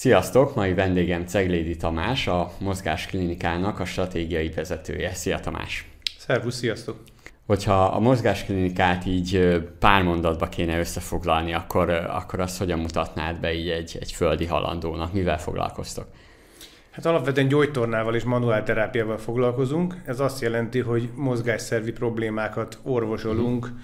Sziasztok! Mai vendégem Ceglédi Tamás, a Mozgásklinikának a stratégiai vezetője. Szia Tamás! Szervusz, sziasztok! Hogyha a mozgásklinikát így pár mondatba kéne összefoglalni, akkor, akkor azt hogyan mutatnád be így egy, egy földi halandónak? Mivel foglalkoztok? Hát alapvetően gyógytornával és manuálterápiával foglalkozunk. Ez azt jelenti, hogy mozgásszervi problémákat orvosolunk, hmm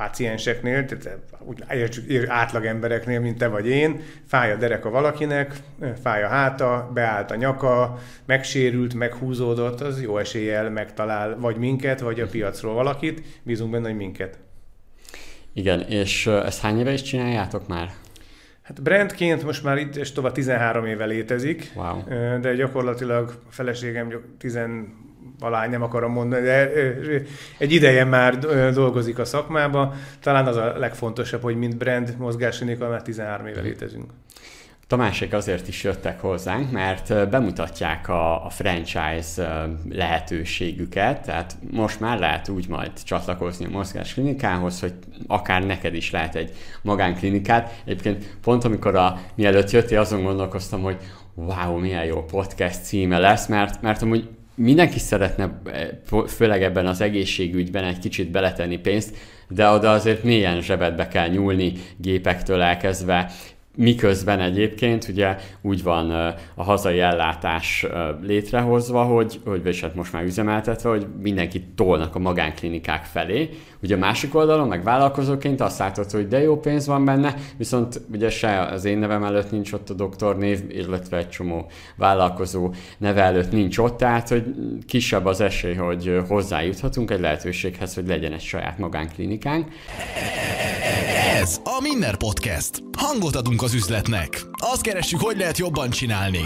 pácienseknél, tehát úgy átlag embereknél, mint te vagy én, fáj a dereka valakinek, fáj a háta, beállt a nyaka, megsérült, meghúzódott, az jó eséllyel megtalál vagy minket, vagy a piacról valakit, bízunk benne, hogy minket. Igen, és ezt hány éve is csináljátok már? Hát brandként most már itt és tovább 13 éve létezik, wow. de gyakorlatilag a feleségem 10 valány, nem akarom mondani, de egy ideje már dolgozik a szakmába. Talán az a legfontosabb, hogy mint brand mozgásinika már 13 éve létezünk. Tamásék azért is jöttek hozzánk, mert bemutatják a, a franchise lehetőségüket, tehát most már lehet úgy majd csatlakozni a mozgásklinikához, hogy akár neked is lehet egy magánklinikát. Egyébként pont amikor a, mielőtt jöttél, azon gondolkoztam, hogy wow, milyen jó podcast címe lesz, mert, mert amúgy mindenki szeretne, főleg ebben az egészségügyben egy kicsit beletenni pénzt, de oda azért mélyen zsebedbe kell nyúlni, gépektől elkezdve, Miközben egyébként ugye úgy van a hazai ellátás létrehozva, hogy, hogy és hát most már üzemeltetve, hogy mindenkit tolnak a magánklinikák felé. Ugye a másik oldalon, meg vállalkozóként azt látod, hogy de jó pénz van benne, viszont ugye se az én nevem előtt nincs ott a doktornév, illetve egy csomó vállalkozó neve előtt nincs ott, tehát hogy kisebb az esély, hogy hozzájuthatunk egy lehetőséghez, hogy legyen egy saját magánklinikánk. Ez a Minner Podcast. Hangot adunk az üzletnek. Azt keressük, hogy lehet jobban csinálni.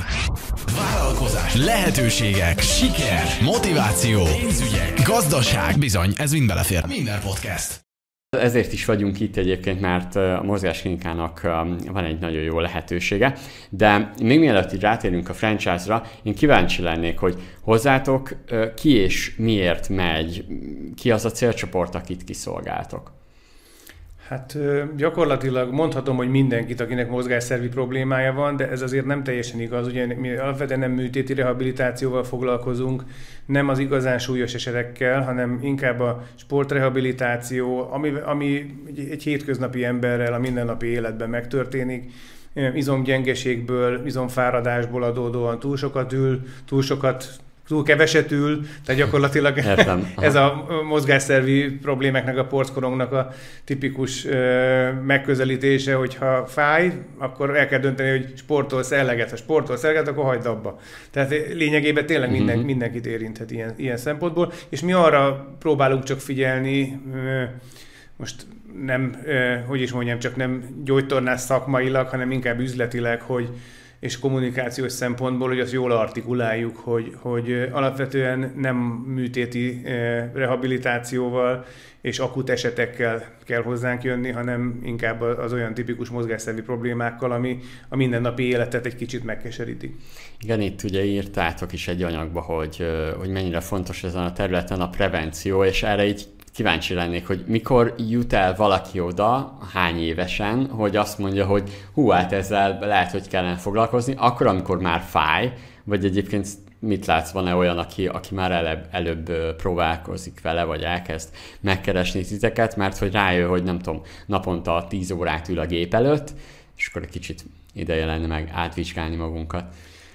Vállalkozás, lehetőségek, siker, motiváció, pénzügyek, gazdaság. Bizony, ez mind belefér. Minner Podcast. Ezért is vagyunk itt egyébként, mert a mozgásklinikának van egy nagyon jó lehetősége. De még mielőtt így rátérünk a franchise-ra, én kíváncsi lennék, hogy hozzátok ki és miért megy, ki az a célcsoport, akit kiszolgáltok. Hát gyakorlatilag mondhatom, hogy mindenkit, akinek mozgásszervi problémája van, de ez azért nem teljesen igaz. Ugye mi alapvetően nem műtéti rehabilitációval foglalkozunk, nem az igazán súlyos esetekkel, hanem inkább a sportrehabilitáció, ami, ami egy hétköznapi emberrel a mindennapi életben megtörténik, izomgyengeségből, izomfáradásból adódóan túl sokat ül, túl sokat túl keveset ül, tehát gyakorlatilag Értem. ez a mozgásszervi problémáknak, a porckorongnak a tipikus ö, megközelítése, hogyha fáj, akkor el kell dönteni, hogy sportolsz eleget. Ha sportolsz eleget, akkor hagyd abba. Tehát lényegében tényleg minden, uh-huh. mindenkit érinthet ilyen, ilyen szempontból, és mi arra próbálunk csak figyelni, ö, most nem, ö, hogy is mondjam, csak nem gyógytornás szakmailag, hanem inkább üzletileg, hogy és kommunikációs szempontból, hogy azt jól artikuláljuk, hogy, hogy alapvetően nem műtéti rehabilitációval és akut esetekkel kell hozzánk jönni, hanem inkább az olyan tipikus mozgásszervi problémákkal, ami a mindennapi életet egy kicsit megkeseríti. Igen, itt ugye írtátok is egy anyagba, hogy, hogy mennyire fontos ezen a területen a prevenció, és erre így kíváncsi lennék, hogy mikor jut el valaki oda, hány évesen, hogy azt mondja, hogy hú, hát ezzel lehet, hogy kellene foglalkozni, akkor, amikor már fáj, vagy egyébként mit látsz, van-e olyan, aki, aki már előbb, előbb próbálkozik vele, vagy elkezd megkeresni titeket, mert hogy rájön, hogy nem tudom, naponta 10 órát ül a gép előtt, és akkor egy kicsit ideje lenne meg átvizsgálni magunkat.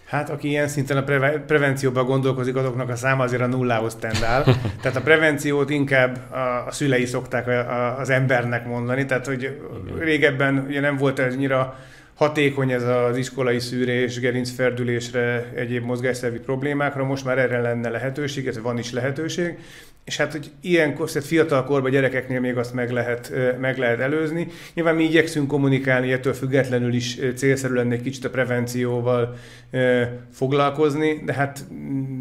Hát aki ilyen szinten a preve- prevencióban gondolkozik, azoknak a száma azért a nullához tendál. Tehát a prevenciót inkább a, a szülei szokták a, a, az embernek mondani. Tehát, hogy régebben ugye nem volt ez annyira hatékony ez az iskolai szűrés, gerincferdülésre, egyéb mozgásszervi problémákra, most már erre lenne lehetőség, ez van is lehetőség, és hát, hogy ilyenkor, tehát fiatal korban gyerekeknél még azt meg lehet, meg lehet előzni. Nyilván mi igyekszünk kommunikálni, ettől függetlenül is célszerű lenne egy kicsit a prevencióval foglalkozni, de hát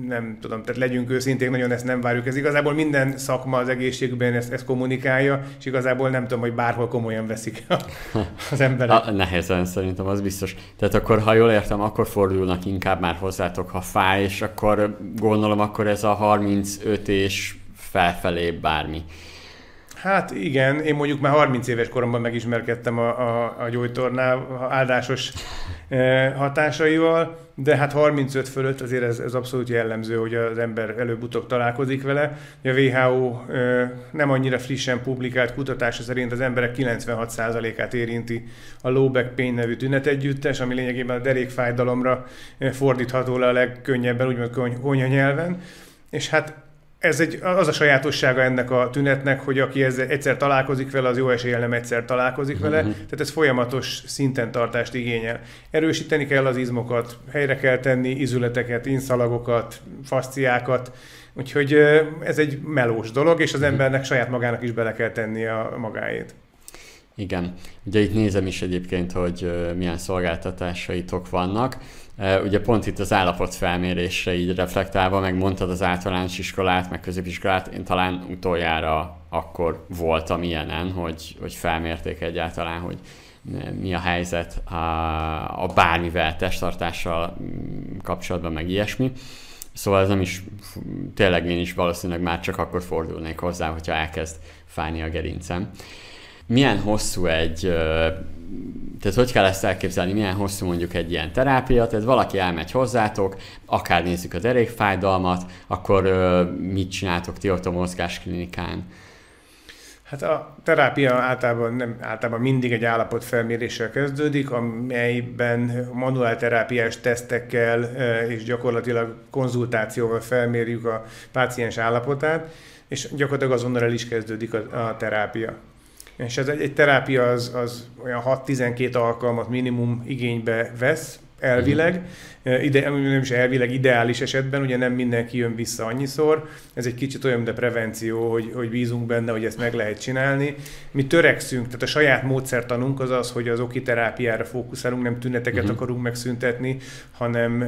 nem tudom, tehát legyünk őszinték, nagyon ezt nem várjuk. Ez igazából minden szakma az egészségben ezt, ezt kommunikálja, és igazából nem tudom, hogy bárhol komolyan veszik az emberek. A, nehezen szerintem, az biztos. Tehát akkor, ha jól értem, akkor fordulnak inkább már hozzátok, ha fáj, és akkor gondolom, akkor ez a 35 és felfelé bármi. Hát igen, én mondjuk már 30 éves koromban megismerkedtem a, a, a gyógytornál, áldásos hatásaival, de hát 35 fölött azért ez, ez abszolút jellemző, hogy az ember előbb-utóbb találkozik vele. A WHO nem annyira frissen publikált kutatása szerint az emberek 96%-át érinti a low back pain nevű tünetegyüttes, ami lényegében a derékfájdalomra fordítható le a legkönnyebben, úgymond konyha nyelven. És hát ez egy, az a sajátossága ennek a tünetnek, hogy aki ezzel egyszer találkozik vele, az jó eséllyel nem egyszer találkozik vele, uh-huh. tehát ez folyamatos szinten tartást igényel. Erősíteni kell az izmokat, helyre kell tenni izületeket, inszalagokat, fasciákat, úgyhogy ez egy melós dolog, és az uh-huh. embernek saját magának is bele kell tenni a magáét. Igen. Ugye itt nézem is egyébként, hogy milyen szolgáltatásaitok vannak. Ugye pont itt az állapot felmérésre így reflektálva, meg mondtad az általános iskolát, meg középiskolát, én talán utoljára akkor voltam ilyenen, hogy, hogy felmérték egyáltalán, hogy mi a helyzet a, a bármivel, testtartással kapcsolatban, meg ilyesmi. Szóval ez nem is, tényleg én is valószínűleg már csak akkor fordulnék hozzá, hogyha elkezd fájni a gerincem. Milyen hosszú egy tehát hogy kell ezt elképzelni, milyen hosszú mondjuk egy ilyen terápia, tehát valaki elmegy hozzátok, akár nézzük a derékfájdalmat, akkor mit csináltok ti ott a mozgásklinikán? Hát a terápia általában, nem, általában mindig egy állapotfelméréssel kezdődik, amelyben manuál terápiás tesztekkel és gyakorlatilag konzultációval felmérjük a páciens állapotát, és gyakorlatilag azonnal el is kezdődik a, a terápia. És ez egy, egy terápia az, az olyan 6-12 alkalmat minimum igénybe vesz, elvileg, ide, nem is elvileg, ideális esetben, ugye nem mindenki jön vissza annyiszor, ez egy kicsit olyan, mint a prevenció, hogy, hogy bízunk benne, hogy ezt meg lehet csinálni. Mi törekszünk, tehát a saját módszertanunk az az, hogy az okiterápiára fókuszálunk, nem tüneteket uh-huh. akarunk megszüntetni, hanem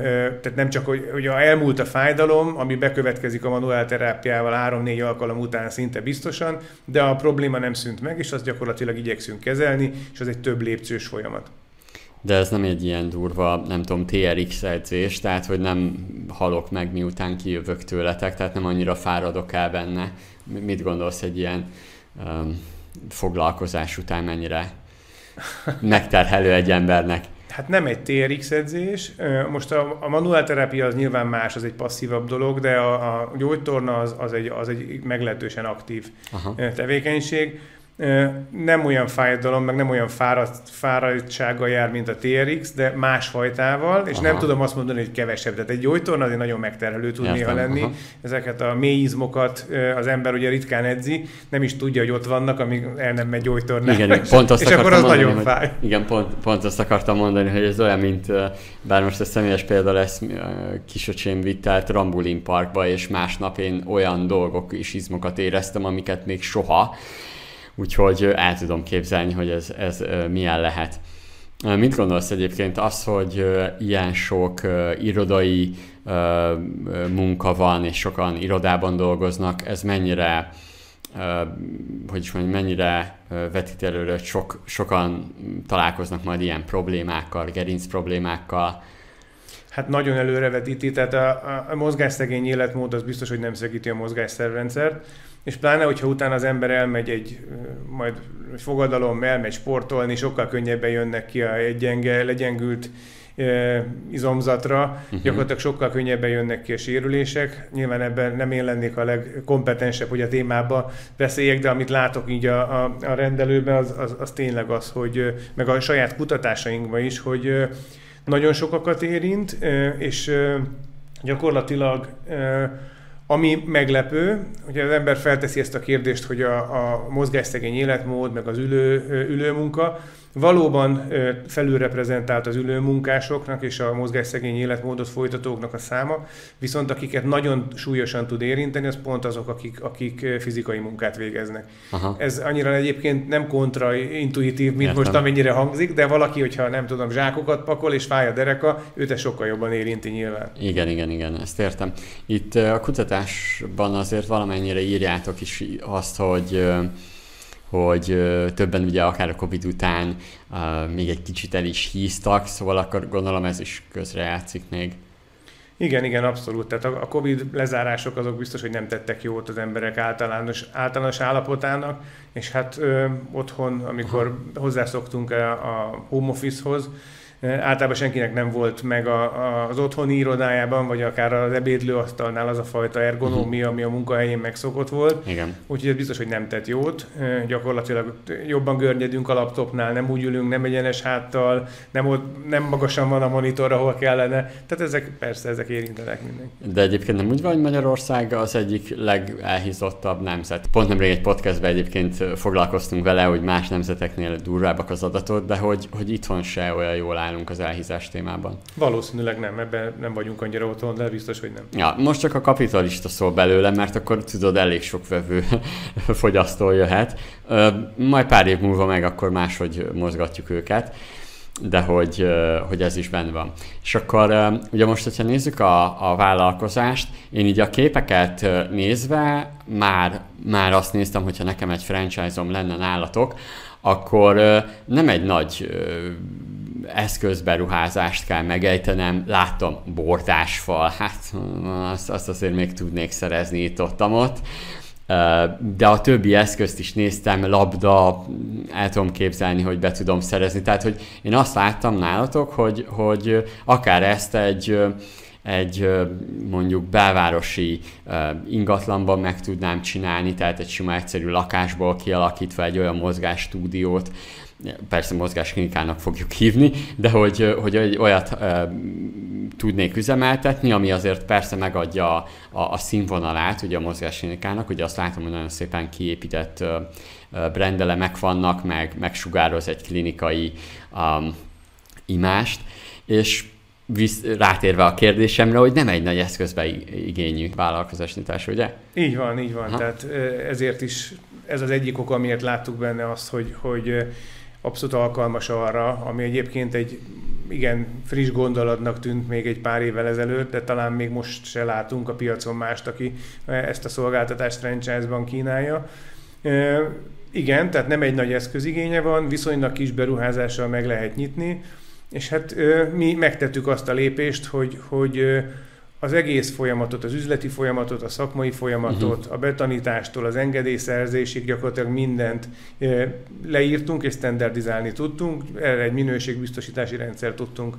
tehát nem csak, hogy, hogy elmúlt a fájdalom, ami bekövetkezik a manuál terápiával 3-4 alkalom után szinte biztosan, de a probléma nem szűnt meg, és azt gyakorlatilag igyekszünk kezelni, és az egy több lépcsős folyamat de ez nem egy ilyen durva, nem tudom, TRX edzés, tehát hogy nem halok meg miután kijövök tőletek, tehát nem annyira fáradok el benne. Mit gondolsz egy ilyen um, foglalkozás után mennyire megterhelő egy embernek? Hát nem egy TRX edzés. Most a, a manuál terápia az nyilván más, az egy passzívabb dolog, de a, a gyógytorna az, az, egy, az egy meglehetősen aktív Aha. tevékenység nem olyan fájdalom, meg nem olyan fáradt, fáradtsága jár, mint a TRX, de más fajtával, és aha. nem tudom azt mondani, hogy kevesebb. Tehát egy gyógytorna azért nagyon megterhelő tud néha lenni. Aha. Ezeket a mély izmokat az ember ugye ritkán edzi, nem is tudja, hogy ott vannak, amíg el nem megy gyógytorna. Igen, pont azt és akkor az mondani, nagyon hogy, fáj. Igen, pont, pont azt akartam mondani, hogy ez olyan, mint bár most a személyes példa lesz, kisöcsém vitt el Rambulin Parkba, és másnap én olyan dolgok és izmokat éreztem, amiket még soha úgyhogy el tudom képzelni, hogy ez, ez milyen lehet. Mit gondolsz egyébként az, hogy ilyen sok irodai munka van, és sokan irodában dolgoznak, ez mennyire hogy is mondjam, mennyire vetít előre, hogy sok, sokan találkoznak majd ilyen problémákkal, gerinc problémákkal, Hát nagyon előrevetíti, tehát a, a, a mozgásszegény életmód az biztos, hogy nem segíti a mozgásszervrendszert, és pláne, hogyha utána az ember elmegy egy, majd egy fogadalom, elmegy sportolni, sokkal könnyebben jönnek ki a egy gyenge, legyengült e, izomzatra, uh-huh. gyakorlatilag sokkal könnyebben jönnek ki a sérülések. Nyilván ebben nem én lennék a legkompetensebb, hogy a témába beszéljek, de amit látok így a, a, a rendelőben, az, az, az tényleg az, hogy meg a saját kutatásainkban is, hogy nagyon sokakat érint, és gyakorlatilag ami meglepő, hogy az ember felteszi ezt a kérdést, hogy a, a mozgásszegény életmód, meg az ülő, ülőmunka, valóban felülreprezentált az ülőmunkásoknak és a mozgásszegény életmódot folytatóknak a száma, viszont akiket nagyon súlyosan tud érinteni, az pont azok, akik, akik fizikai munkát végeznek. Aha. Ez annyira egyébként nem kontraintuitív, mint Értem. most amennyire hangzik, de valaki, hogyha nem tudom, zsákokat pakol és fáj a dereka, őt ez sokkal jobban érinti nyilván. Igen, igen, igen, ezt értem. Itt a kutatásban azért valamennyire írjátok is azt, hogy hogy többen ugye akár a Covid után még egy kicsit el is híztak, szóval akkor gondolom ez is közrejátszik még. Igen, igen, abszolút. Tehát a Covid lezárások azok biztos, hogy nem tettek jót az emberek általános, általános állapotának, és hát ö, otthon, amikor hozzászoktunk a, a home office-hoz, Általában senkinek nem volt meg a, a, az otthoni irodájában, vagy akár az ebédlőasztalnál az a fajta ergonómia, ami a munkahelyén megszokott volt. Igen. Úgyhogy ez biztos, hogy nem tett jót. Gyakorlatilag jobban görnyedünk a laptopnál, nem úgy ülünk, nem egyenes háttal, nem, ott, nem magasan van a monitor, ahol kellene. Tehát ezek persze, ezek érintenek mindenki. De egyébként nem úgy van, hogy Magyarország az egyik legelhízottabb nemzet. Pont nemrég egy podcastben egyébként foglalkoztunk vele, hogy más nemzeteknél durvábbak az adatot, de hogy, hogy itthon se olyan jól állunk az elhízás témában. Valószínűleg nem, ebben nem vagyunk annyira otthon, de biztos, hogy nem. Ja, most csak a kapitalista szól belőle, mert akkor tudod, elég sok vevő fogyasztó jöhet. Majd pár év múlva meg akkor máshogy mozgatjuk őket de hogy, hogy ez is benne van. És akkor ugye most, hogyha nézzük a, a vállalkozást, én így a képeket nézve már, már azt néztem, hogyha nekem egy franchise-om lenne nálatok, akkor nem egy nagy eszközberuházást kell megejtenem, láttam bortásfal, hát azt, azt azért még tudnék szerezni itt ott, ott de a többi eszközt is néztem, labda, el tudom képzelni, hogy be tudom szerezni. Tehát, hogy én azt láttam nálatok, hogy, hogy akár ezt egy, egy mondjuk belvárosi ingatlanban meg tudnám csinálni, tehát egy sima egyszerű lakásból kialakítva egy olyan mozgástúdiót, persze mozgásklinikának fogjuk hívni, de hogy, hogy olyat e, tudnék üzemeltetni, ami azért persze megadja a, a, a színvonalát ugye a mozgásklinikának, ugye azt látom, hogy nagyon szépen kiépített e, brendelemek vannak, meg, meg sugároz egy klinikai um, imást, és visz, rátérve a kérdésemre, hogy nem egy nagy eszközbe igényű vállalkozásnyitás, ugye? Így van, így van. Ha. Tehát ezért is ez az egyik ok, amiért láttuk benne azt, hogy, hogy abszolút alkalmas arra, ami egyébként egy igen friss gondolatnak tűnt még egy pár évvel ezelőtt, de talán még most se látunk a piacon mást, aki ezt a szolgáltatást franchise-ban kínálja. Igen, tehát nem egy nagy eszközigénye van, viszonylag kis beruházással meg lehet nyitni, és hát mi megtettük azt a lépést, hogy, hogy az egész folyamatot, az üzleti folyamatot, a szakmai folyamatot, uh-huh. a betanítástól, az engedélyszerzésig gyakorlatilag mindent leírtunk és standardizálni tudtunk, erre egy minőségbiztosítási rendszer tudtunk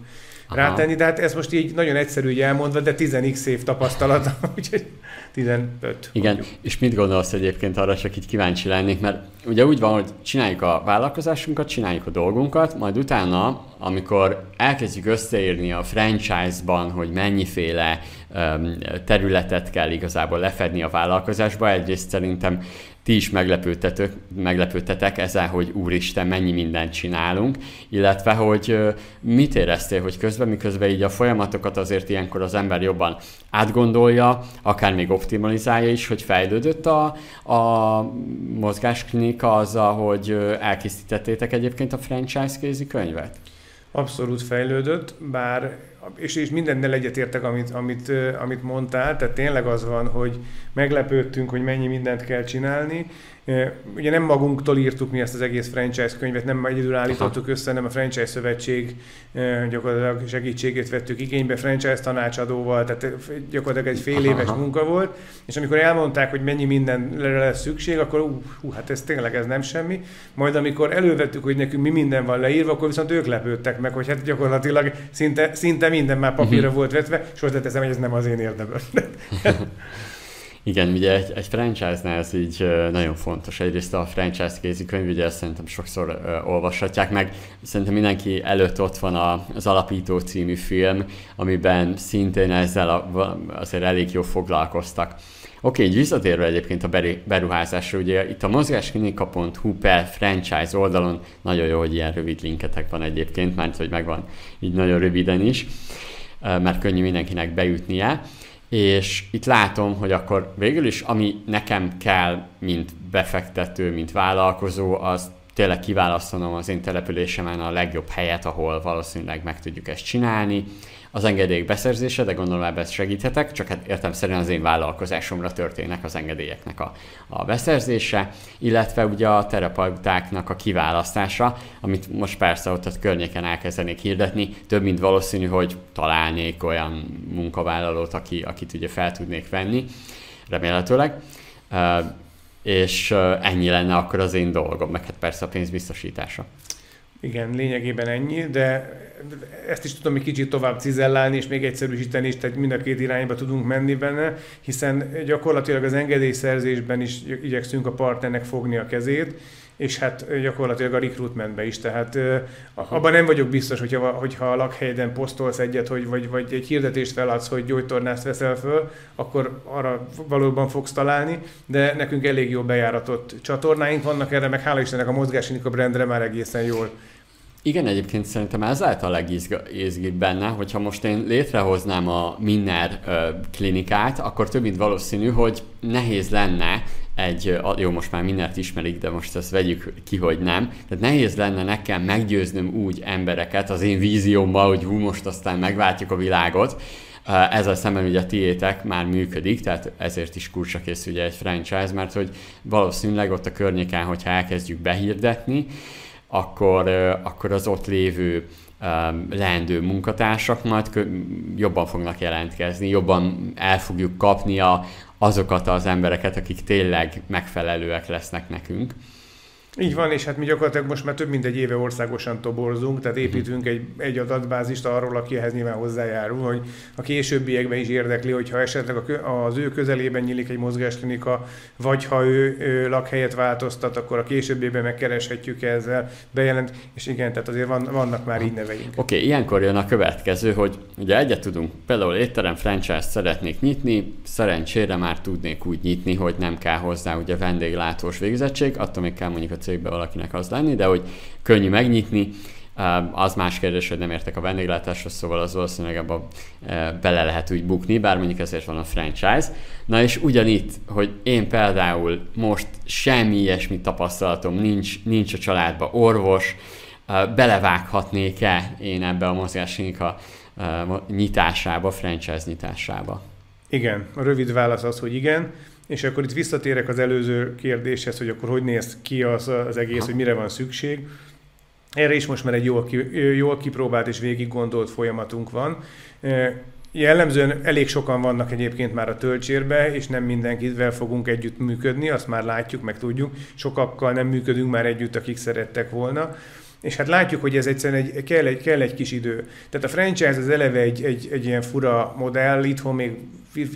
Aha. rátenni, de hát ez most így nagyon egyszerű így elmondva, de 10x év tapasztalat, úgyhogy 15. Igen, mondjuk. és mit gondolsz egyébként arra, csak így kíváncsi lennék, mert ugye úgy van, hogy csináljuk a vállalkozásunkat, csináljuk a dolgunkat, majd utána, amikor elkezdjük összeírni a franchise-ban, hogy mennyiféle um, területet kell igazából lefedni a vállalkozásba, egyrészt szerintem ti is meglepődtetek, meglepődtetek ezzel, hogy úristen, mennyi mindent csinálunk, illetve, hogy mit éreztél, hogy közben, miközben így a folyamatokat azért ilyenkor az ember jobban átgondolja, akár még optimalizálja is, hogy fejlődött a, a mozgásklinika azzal, hogy elkészítettétek egyébként a franchise kézikönyvet? Abszolút fejlődött, bár és, és mindennel egyetértek, amit, amit, amit mondtál, tehát tényleg az van, hogy meglepődtünk, hogy mennyi mindent kell csinálni, Ugye nem magunktól írtuk mi ezt az egész franchise könyvet, nem egyedül állítottuk össze, hanem a franchise szövetség gyakorlatilag segítségét vettük igénybe, franchise tanácsadóval, tehát gyakorlatilag egy fél éves munka volt, és amikor elmondták, hogy mennyi mindenre lesz szükség, akkor ú, hú, hát ez tényleg ez nem semmi. Majd amikor elővettük, hogy nekünk mi minden van leírva, akkor viszont ők lepődtek meg, hogy hát gyakorlatilag szinte, szinte minden már papírra uh-huh. volt vetve, és hozzáteszem, hogy ez nem az én érdemem. Igen, ugye egy, egy franchise-nál ez így nagyon fontos. Egyrészt a franchise kézikönyv, ugye ezt szerintem sokszor uh, olvashatják meg. Szerintem mindenki előtt ott van a, az Alapító című film, amiben szintén ezzel a, azért elég jó foglalkoztak. Oké, így visszatérve egyébként a beruházásra, ugye itt a mozgásklinika.hu per franchise oldalon nagyon jó, hogy ilyen rövid linketek van egyébként, mert hogy megvan így nagyon röviden is, mert könnyű mindenkinek bejutnia. És itt látom, hogy akkor végül is, ami nekem kell, mint befektető, mint vállalkozó, az tényleg kiválasztanom az én településemen a legjobb helyet, ahol valószínűleg meg tudjuk ezt csinálni, az engedélyek beszerzése, de gondolom ebben segíthetek, csak hát értem szerint az én vállalkozásomra történnek az engedélyeknek a, a beszerzése, illetve ugye a terapeutáknak a kiválasztása, amit most persze ott a környéken elkezdenék hirdetni, több mint valószínű, hogy találnék olyan munkavállalót, aki, akit ugye fel tudnék venni, remélhetőleg. és ennyi lenne akkor az én dolgom, meg hát persze a pénzbiztosítása. Igen, lényegében ennyi, de ezt is tudom egy kicsit tovább cizellálni, és még egyszerűsíteni is, tehát mind a két irányba tudunk menni benne, hiszen gyakorlatilag az engedélyszerzésben is igyekszünk a partnernek fogni a kezét, és hát gyakorlatilag a recruitmentbe is. Tehát Aha. abban nem vagyok biztos, hogyha, hogyha a lakhelyeden posztolsz egyet, hogy, vagy, vagy egy hirdetést feladsz, hogy gyógytornást veszel föl, akkor arra valóban fogsz találni, de nekünk elég jó bejáratott csatornáink vannak erre, meg hála Istennek a mozgásinik a brandre már egészen jól igen, egyébként szerintem ez lehet a legizgibb benne, hogyha most én létrehoznám a Minner ö, klinikát, akkor több mint valószínű, hogy nehéz lenne egy, jó, most már mindent ismerik, de most ezt vegyük ki, hogy nem. Tehát nehéz lenne nekem meggyőznöm úgy embereket az én víziómmal, hogy hú, most aztán megváltjuk a világot. Ezzel szemben ugye a tiétek már működik, tehát ezért is kulcsra készül ugye egy franchise, mert hogy valószínűleg ott a környéken, hogyha elkezdjük behirdetni, akkor, akkor az ott lévő leendő munkatársak majd jobban fognak jelentkezni, jobban el fogjuk kapni a, azokat az embereket, akik tényleg megfelelőek lesznek nekünk. Így van, és hát mi gyakorlatilag most már több mint egy éve országosan toborzunk, tehát mhm. építünk egy, egy adatbázist arról, aki ehhez nyilván hozzájárul, hogy a későbbiekben is érdekli, hogyha esetleg az ő közelében nyílik egy mozgásklinika, vagy ha ő, ő lakhelyet változtat, akkor a későbbiekben megkereshetjük ezzel, bejelent, és igen, tehát azért van, vannak már így neveink. Oké, okay, ilyenkor jön a következő, hogy ugye egyet tudunk, például étterem franchise szeretnék nyitni, szerencsére már tudnék úgy nyitni, hogy nem kell hozzá ugye vendéglátós végzettség, attól még kell mondjuk a cégbe valakinek az lenni, de hogy könnyű megnyitni, az más kérdés, hogy nem értek a vendéglátáshoz, szóval az valószínűleg abba bele lehet úgy bukni, bár mondjuk ezért van a franchise. Na és ugyanitt, hogy én például most semmi ilyesmi tapasztalatom nincs, nincs a családba orvos, belevághatnék-e én ebbe a mozgásinika nyitásába, franchise nyitásába? Igen, a rövid válasz az, hogy igen. És akkor itt visszatérek az előző kérdéshez, hogy akkor hogy néz ki az, az egész, hogy mire van szükség. Erre is most már egy jól, ki, jól kipróbált és végig gondolt folyamatunk van. Jellemzően elég sokan vannak egyébként már a töltsérbe, és nem mindenkivel fogunk együtt működni, azt már látjuk, meg tudjuk. Sokakkal nem működünk már együtt, akik szerettek volna. És hát látjuk, hogy ez egyszerűen egy, kell, egy, kell egy kis idő. Tehát a franchise az eleve egy, egy, egy ilyen fura modell, itthon még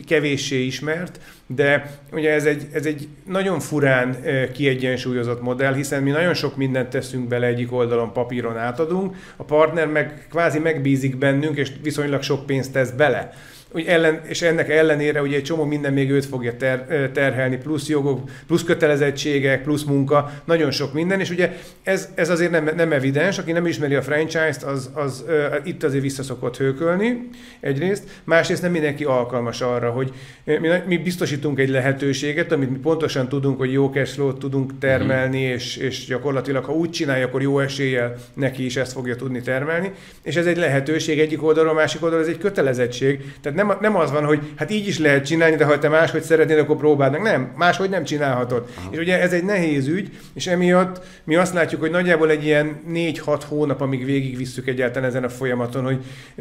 kevéssé ismert, de ugye ez egy, ez egy nagyon furán kiegyensúlyozott modell, hiszen mi nagyon sok mindent teszünk bele egyik oldalon, papíron átadunk, a partner meg kvázi megbízik bennünk, és viszonylag sok pénzt tesz bele úgy ellen, és ennek ellenére ugye egy csomó minden még őt fogja ter, terhelni, plusz jogok, plusz kötelezettségek, plusz munka, nagyon sok minden, és ugye ez, ez azért nem, nem evidens, aki nem ismeri a franchise-t, az, az uh, itt azért visszaszokott hőkölni egyrészt, másrészt nem mindenki alkalmas arra, hogy mi, mi biztosítunk egy lehetőséget, amit mi pontosan tudunk, hogy jó cashflow tudunk termelni, mm. és, és gyakorlatilag, ha úgy csinálja, akkor jó eséllyel neki is ezt fogja tudni termelni, és ez egy lehetőség egyik oldalról, a másik oldalról ez egy kötelezettség, tehát nem nem, nem az van, hogy hát így is lehet csinálni, de ha te máshogy szeretnéd, akkor próbáld meg. Nem, máshogy nem csinálhatod. Aha. És ugye ez egy nehéz ügy, és emiatt mi azt látjuk, hogy nagyjából egy ilyen 4-6 hónap, amíg végigvisszük egyáltalán ezen a folyamaton, hogy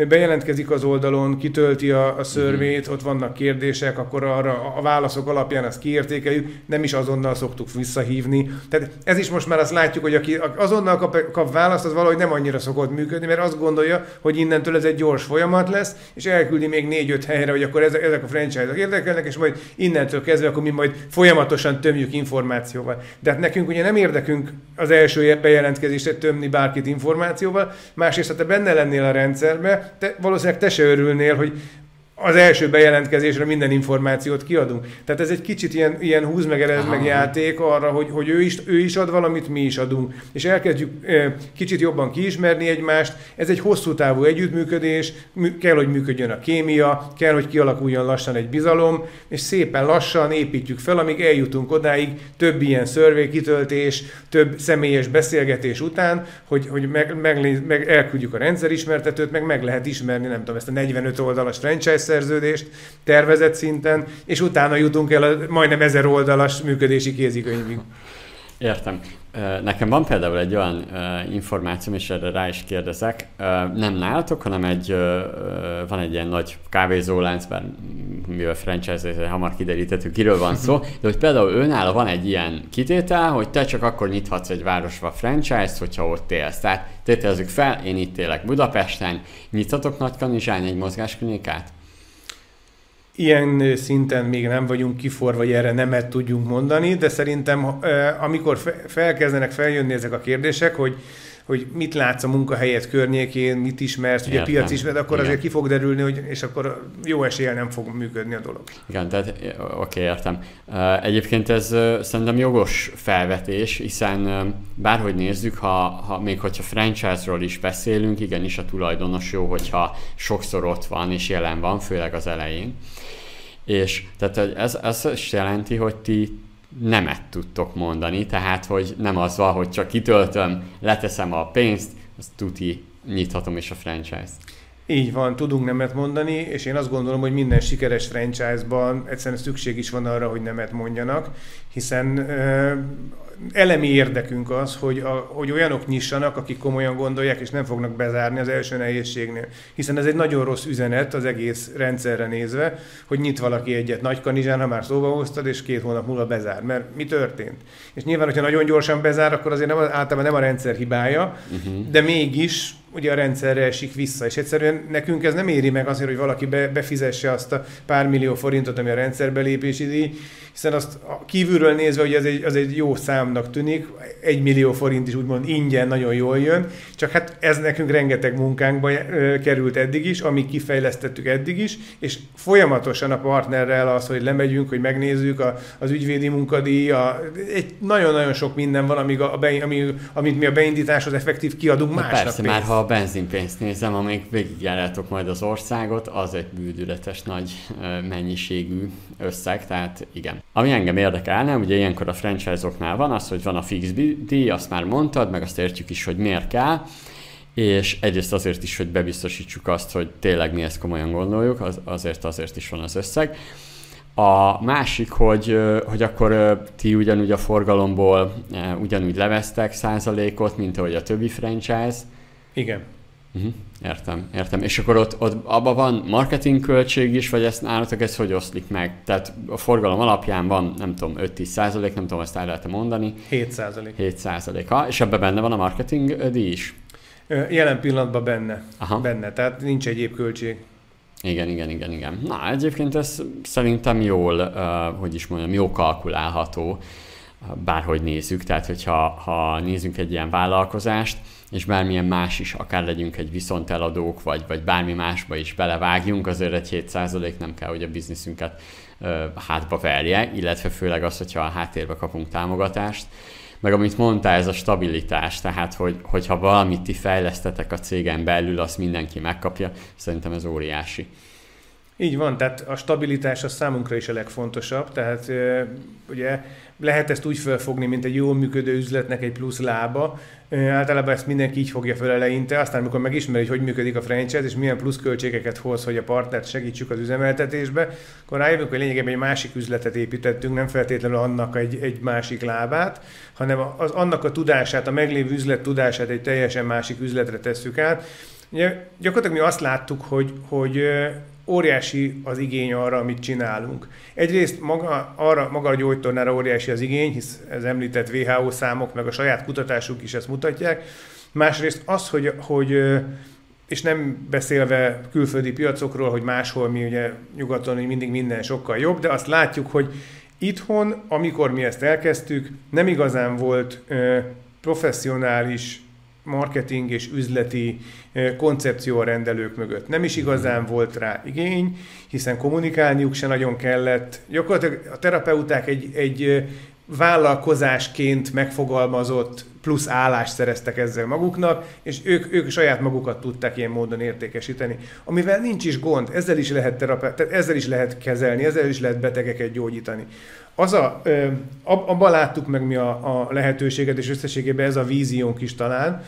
bejelentkezik az oldalon, kitölti a, a szörvét, uh-huh. ott vannak kérdések, akkor arra a válaszok alapján azt kiértékeljük, nem is azonnal szoktuk visszahívni. Tehát ez is most már azt látjuk, hogy aki azonnal kap, kap választ, az valahogy nem annyira szokott működni, mert azt gondolja, hogy innentől ez egy gyors folyamat lesz, és elküldi még négy négy-öt helyre, hogy akkor ezek, ezek a franchise-ok érdekelnek, és majd innentől kezdve akkor mi majd folyamatosan tömjük információval. De hát nekünk ugye nem érdekünk az első bejelentkezésre tömni bárkit információval, másrészt, ha te benne lennél a rendszerbe, te, valószínűleg te se örülnél, hogy az első bejelentkezésre minden információt kiadunk. Tehát ez egy kicsit ilyen, ilyen húz meg, erez meg játék arra, hogy, hogy ő, is, ő is ad valamit, mi is adunk. És elkezdjük kicsit jobban kiismerni egymást. Ez egy hosszú távú együttműködés, kell, hogy működjön a kémia, kell, hogy kialakuljon lassan egy bizalom, és szépen lassan építjük fel, amíg eljutunk odáig több ilyen szörvé kitöltés, több személyes beszélgetés után, hogy, hogy meg, meg, meg elküldjük a rendszerismertetőt, meg meg lehet ismerni, nem tudom, ezt a 45 oldalas franchise szerződést tervezett szinten, és utána jutunk el a majdnem ezer oldalas működési kézikönyvig. Értem. Nekem van például egy olyan információm, és erre rá is kérdezek, nem nálatok, hanem egy, van egy ilyen nagy kávézólánc, bár mivel franchise hamar kiderítettük, kiről van szó, de hogy például őnála van egy ilyen kitétel, hogy te csak akkor nyithatsz egy városba franchise-t, hogyha ott élsz. Tehát tételezzük fel, én itt élek Budapesten, nyithatok Nagykanizsán egy mozgásklinikát? Ilyen szinten még nem vagyunk kiforva, hogy erre nemet tudjunk mondani, de szerintem amikor felkezdenek feljönni ezek a kérdések, hogy hogy mit látsz a munkahelyet környékén, mit ismersz, ugye piac ismered, akkor Igen. azért ki fog derülni, hogy, és akkor jó eséllyel nem fog működni a dolog. Igen, tehát oké, értem. Egyébként ez szerintem jogos felvetés, hiszen bárhogy nézzük, ha, ha még hogyha franchise-ról is beszélünk, igenis a tulajdonos jó, hogyha sokszor ott van és jelen van, főleg az elején. És tehát ez, ez is jelenti, hogy ti nemet tudtok mondani, tehát hogy nem az van, hogy csak kitöltöm, leteszem a pénzt, azt tuti nyithatom is a franchise-t. Így van, tudunk nemet mondani, és én azt gondolom, hogy minden sikeres franchise-ban egyszerűen szükség is van arra, hogy nemet mondjanak, hiszen elemi érdekünk az, hogy, a, hogy olyanok nyissanak, akik komolyan gondolják, és nem fognak bezárni az első nehézségnél. Hiszen ez egy nagyon rossz üzenet az egész rendszerre nézve, hogy nyit valaki egyet nagy kanizsán, ha már szóba hoztad, és két hónap múlva bezár. Mert mi történt? És nyilván, hogyha nagyon gyorsan bezár, akkor azért nem, általában nem a rendszer hibája, uh-huh. de mégis ugye a rendszerre esik vissza, és egyszerűen nekünk ez nem éri meg azért, hogy valaki be, befizesse azt a pár millió forintot, ami a rendszerbe lépési díj, hiszen azt kívülről nézve, hogy ez egy, az egy jó számnak tűnik, egy millió forint is úgymond ingyen nagyon jól jön, csak hát ez nekünk rengeteg munkánkba került eddig is, amíg kifejlesztettük eddig is, és folyamatosan a partnerrel az, hogy lemegyünk, hogy megnézzük a, az ügyvédi munkadíj, a, egy nagyon-nagyon sok minden van, amíg a, a be, ami, amit mi a beindításhoz effektív kiadunk másnak Persze, pénzt. már ha a benzinpénzt nézem, amíg végigjárjátok majd az országot, az egy bűdületes nagy mennyiségű összeg, tehát igen. Ami engem érdekelne, ugye ilyenkor a franchise-oknál van az, hogy van a fix díj, azt már mondtad, meg azt értjük is, hogy miért kell, és egyrészt azért is, hogy bebiztosítsuk azt, hogy tényleg mi ezt komolyan gondoljuk, az, azért azért is van az összeg. A másik, hogy, hogy akkor ti ugyanúgy a forgalomból ugyanúgy levesztek százalékot, mint ahogy a többi franchise. Igen. Uh-huh. Értem, értem. És akkor ott, ott abban van marketing költség is, vagy ezt nálatok ez hogy oszlik meg? Tehát a forgalom alapján van, nem tudom, 5-10 százalék, nem tudom, ezt el lehet mondani. 7 százalék. 7 százalék. Ha, és ebben benne van a marketing díj is? Jelen pillanatban benne. Aha. Benne, tehát nincs egyéb költség. Igen, igen, igen, igen. Na, egyébként ez szerintem jól, hogy is mondjam, jó kalkulálható, bárhogy nézzük. Tehát, hogyha ha nézzünk egy ilyen vállalkozást, és bármilyen más is, akár legyünk egy viszonteladók, vagy, vagy bármi másba is belevágjunk, azért egy 7% nem kell, hogy a bizniszünket ö, hátba verje, illetve főleg az, hogyha a háttérbe kapunk támogatást. Meg amit mondtál, ez a stabilitás, tehát hogy, hogyha valamit ti fejlesztetek a cégen belül, azt mindenki megkapja, szerintem ez óriási. Így van, tehát a stabilitás a számunkra is a legfontosabb, tehát ugye lehet ezt úgy felfogni, mint egy jól működő üzletnek egy plusz lába. Általában ezt mindenki így fogja fel eleinte, aztán amikor megismeri, hogy hogy működik a franchise, és milyen plusz költségeket hoz, hogy a partnert segítsük az üzemeltetésbe, akkor rájövünk, hogy lényegében egy másik üzletet építettünk, nem feltétlenül annak egy, egy másik lábát, hanem az, annak a tudását, a meglévő üzlet tudását egy teljesen másik üzletre tesszük át. Ugye, gyakorlatilag mi azt láttuk, hogy, hogy óriási az igény arra, amit csinálunk. Egyrészt maga, arra, maga a gyógytornára óriási az igény, hisz ez említett WHO számok, meg a saját kutatásuk is ezt mutatják. Másrészt az, hogy, hogy és nem beszélve külföldi piacokról, hogy máshol mi ugye nyugaton mindig minden sokkal jobb, de azt látjuk, hogy itthon, amikor mi ezt elkezdtük, nem igazán volt professzionális marketing és üzleti koncepció a rendelők mögött. Nem is igazán volt rá igény, hiszen kommunikálniuk se nagyon kellett. Gyakorlatilag a terapeuták egy, egy vállalkozásként megfogalmazott plusz állást szereztek ezzel maguknak, és ők, ők saját magukat tudták ilyen módon értékesíteni. Amivel nincs is gond, ezzel is lehet terape- tehát ezzel is lehet kezelni, ezzel is lehet betegeket gyógyítani. Az a, abban láttuk meg mi a, a lehetőséget, és összességében ez a víziónk is talán,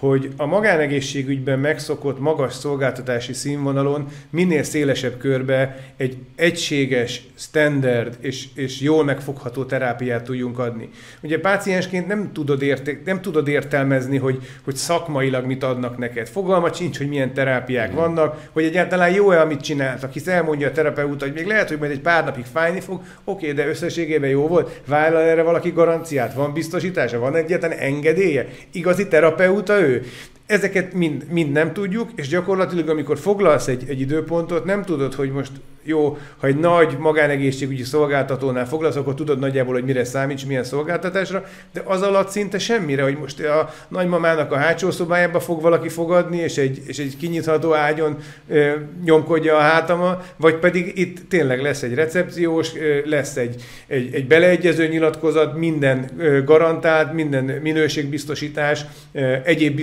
hogy a magánegészségügyben megszokott magas szolgáltatási színvonalon minél szélesebb körbe egy egységes, standard és, és jól megfogható terápiát tudjunk adni. Ugye páciensként nem tudod, érte, nem tudod értelmezni, hogy, hogy szakmailag mit adnak neked. Fogalma sincs, hogy milyen terápiák vannak, hogy egyáltalán jó-e, amit csináltak, hisz elmondja a terapeuta, hogy még lehet, hogy majd egy pár napig fájni fog, oké, de összességében jó volt, vállal erre valaki garanciát, van biztosítása, van egyáltalán engedélye, igazi terapeuta ő, nö, Ezeket mind, mind nem tudjuk, és gyakorlatilag amikor foglalsz egy, egy időpontot, nem tudod, hogy most jó, ha egy nagy magánegészségügyi szolgáltatónál foglalsz, akkor tudod nagyjából, hogy mire számíts, milyen szolgáltatásra, de az alatt szinte semmire, hogy most a nagymamának a hátsó szobájába fog valaki fogadni, és egy, és egy kinyitható ágyon ö, nyomkodja a hátama, vagy pedig itt tényleg lesz egy recepciós, ö, lesz egy, egy, egy beleegyező nyilatkozat, minden ö, garantált, minden minőségbiztosítás, ö, egyéb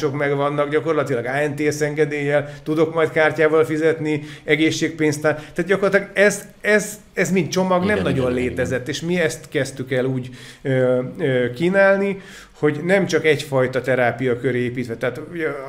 biztosítások megvannak, gyakorlatilag ANTS engedéllyel, tudok majd kártyával fizetni, egészségpénzt aztán, tehát gyakorlatilag ez, ez, ez mind csomag igen, nem igen, nagyon igen, létezett, igen. és mi ezt kezdtük el úgy ö, ö, kínálni, hogy nem csak egyfajta terápia köré építve, tehát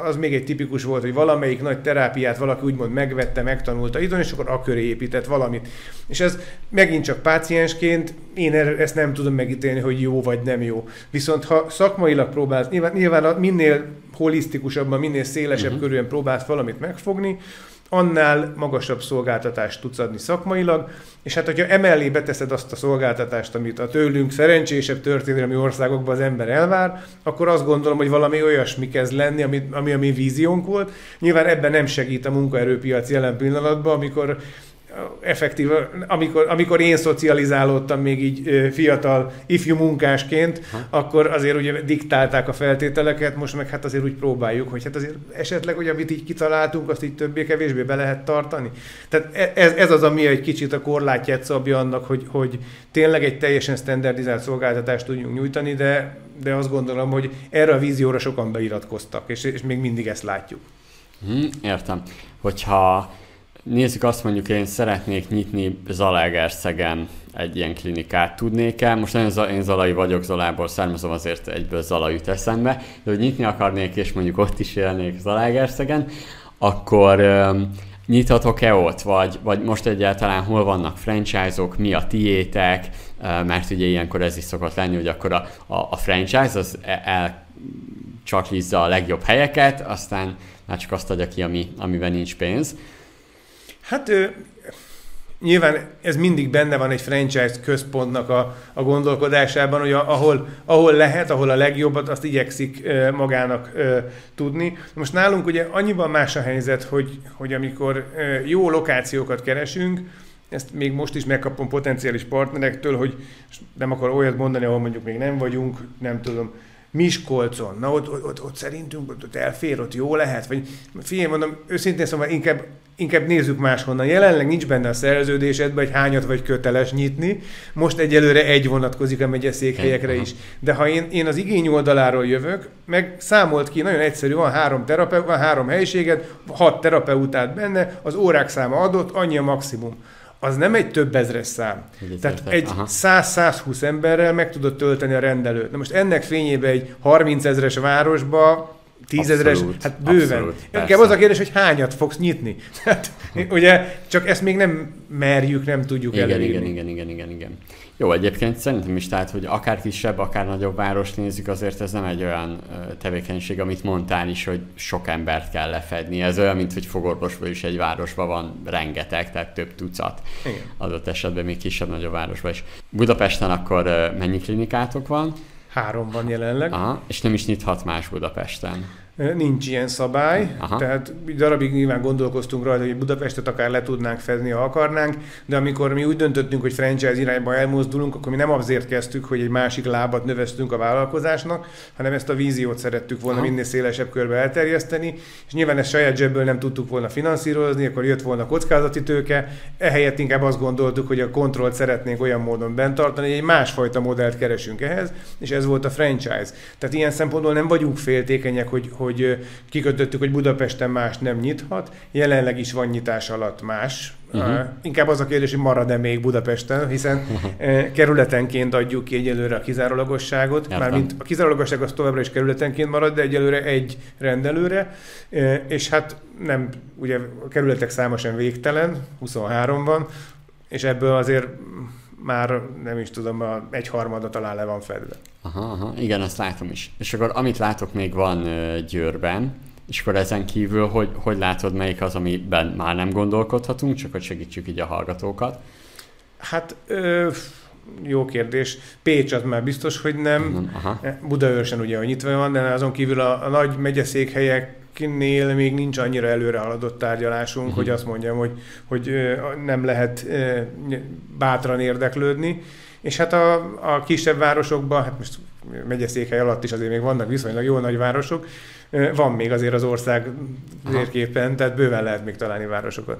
az még egy tipikus volt, hogy valamelyik nagy terápiát valaki úgymond megvette, megtanulta idon, és akkor a köré épített valamit. És ez megint csak páciensként, én ezt nem tudom megítélni, hogy jó vagy nem jó. Viszont ha szakmailag próbálsz, nyilván, nyilván minél holisztikusabban, minél szélesebb uh-huh. körülön próbálsz valamit megfogni, annál magasabb szolgáltatást tudsz adni szakmailag, és hát hogyha emellé beteszed azt a szolgáltatást, amit a tőlünk szerencsésebb történelmi országokban az ember elvár, akkor azt gondolom, hogy valami olyasmi kezd lenni, ami, ami a mi víziónk volt. Nyilván ebben nem segít a munkaerőpiac jelen pillanatban, amikor effektív, amikor, amikor én szocializálódtam még így fiatal ifjú munkásként, ha. akkor azért ugye diktálták a feltételeket, most meg hát azért úgy próbáljuk, hogy hát azért esetleg, hogy amit így kitaláltunk, azt így többé-kevésbé be lehet tartani. Tehát e, ez, ez az, ami egy kicsit a korlátját szabja annak, hogy, hogy tényleg egy teljesen standardizált szolgáltatást tudjunk nyújtani, de, de azt gondolom, hogy erre a vízióra sokan beiratkoztak, és, és még mindig ezt látjuk. Hmm, értem. Hogyha Nézzük azt mondjuk, én szeretnék nyitni Zalaegerszegen egy ilyen klinikát. Tudnék-e? Most nagyon én Zalai vagyok, Zalából származom, azért egyből Zala jut eszembe, de hogy nyitni akarnék, és mondjuk ott is élnék Zalaegerszegen, akkor um, nyithatok-e ott, vagy, vagy most egyáltalán hol vannak franchise-ok, mi a tiétek, mert ugye ilyenkor ez is szokott lenni, hogy akkor a, a, a franchise az e, el csak a legjobb helyeket, aztán már csak azt adja ki, ami, amiben nincs pénz. Hát nyilván ez mindig benne van egy franchise központnak a, a gondolkodásában, hogy a, ahol, ahol lehet, ahol a legjobbat, azt igyekszik e, magának e, tudni. Most nálunk ugye annyiban más a helyzet, hogy, hogy amikor e, jó lokációkat keresünk, ezt még most is megkapom potenciális partnerektől, hogy nem akar olyat mondani, ahol mondjuk még nem vagyunk, nem tudom, Miskolcon, na ott, ott, ott, ott szerintünk ott elfér, ott jó lehet, vagy figyelj, mondom, őszintén szóval inkább, inkább nézzük máshonnan. Jelenleg nincs benne a szerződésedben, hogy hányat vagy köteles nyitni, most egyelőre egy vonatkozik a megyeszékhelyekre is. De ha én, én az igény oldaláról jövök, meg számolt ki, nagyon egyszerű, van három terapeut, van három helyiséged, hat terapeutát benne, az órák száma adott, annyi a maximum az nem egy több ezres szám. Úgy Tehát egy 100-120 emberrel meg tudod tölteni a rendelőt. Na most ennek fényében egy 30 ezres városba tízezeres, hát bőven. Abszolút, Inkább az a kérdés, hogy hányat fogsz nyitni. Hát, ugye, csak ezt még nem merjük, nem tudjuk igen, elérni. Igen, igen, igen, igen, igen. Jó, egyébként szerintem is, tehát, hogy akár kisebb, akár nagyobb város nézzük, azért ez nem egy olyan tevékenység, amit mondtál is, hogy sok embert kell lefedni. Ez olyan, mint hogy fogorvosban is egy városban van rengeteg, tehát több tucat. Igen. Adott esetben még kisebb-nagyobb városban is. Budapesten akkor mennyi klinikátok van? Három van jelenleg. Aha, és nem is nyithat más Budapesten. Nincs ilyen szabály, Aha. tehát darabig nyilván gondolkoztunk rajta, hogy Budapestet akár le tudnánk fedni, ha akarnánk, de amikor mi úgy döntöttünk, hogy franchise irányba elmozdulunk, akkor mi nem azért kezdtük, hogy egy másik lábat növesztünk a vállalkozásnak, hanem ezt a víziót szerettük volna Aha. minél szélesebb körbe elterjeszteni, és nyilván ezt saját zsebből nem tudtuk volna finanszírozni, akkor jött volna kockázati tőke, ehelyett inkább azt gondoltuk, hogy a kontrollt szeretnénk olyan módon bent tartani, hogy egy másfajta modellt keresünk ehhez, és ez volt a franchise. Tehát ilyen szempontból nem vagyunk féltékenyek, hogy, hogy hogy kikötöttük, hogy Budapesten más nem nyithat, jelenleg is van nyitás alatt más. Uh-huh. Inkább az a kérdés, hogy marad-e még Budapesten, hiszen kerületenként adjuk ki egyelőre a kizárólagosságot, Értem. mármint a kizárólagosság az továbbra is kerületenként marad, de egyelőre egy rendelőre, és hát nem, ugye a kerületek száma sem végtelen, 23 van, és ebből azért már nem is tudom, a egy harmada talán le van fedve. Aha, aha, igen, azt látom is. És akkor amit látok még van Győrben, és akkor ezen kívül, hogy, hogy látod, melyik az, amiben már nem gondolkodhatunk, csak hogy segítsük így a hallgatókat? Hát ö, jó kérdés. Pécs az már biztos, hogy nem. Aha. Budaörsen ugye, hogy nyitva van, de azon kívül a, a nagy megyeszékhelyek Nél még nincs annyira előre haladott tárgyalásunk, uh-huh. hogy azt mondjam, hogy, hogy nem lehet bátran érdeklődni. És hát a, a kisebb városokban, hát most megyeszékhely alatt is azért még vannak viszonylag jó nagy városok, van még azért az ország térképen, tehát bőven lehet még találni városokat.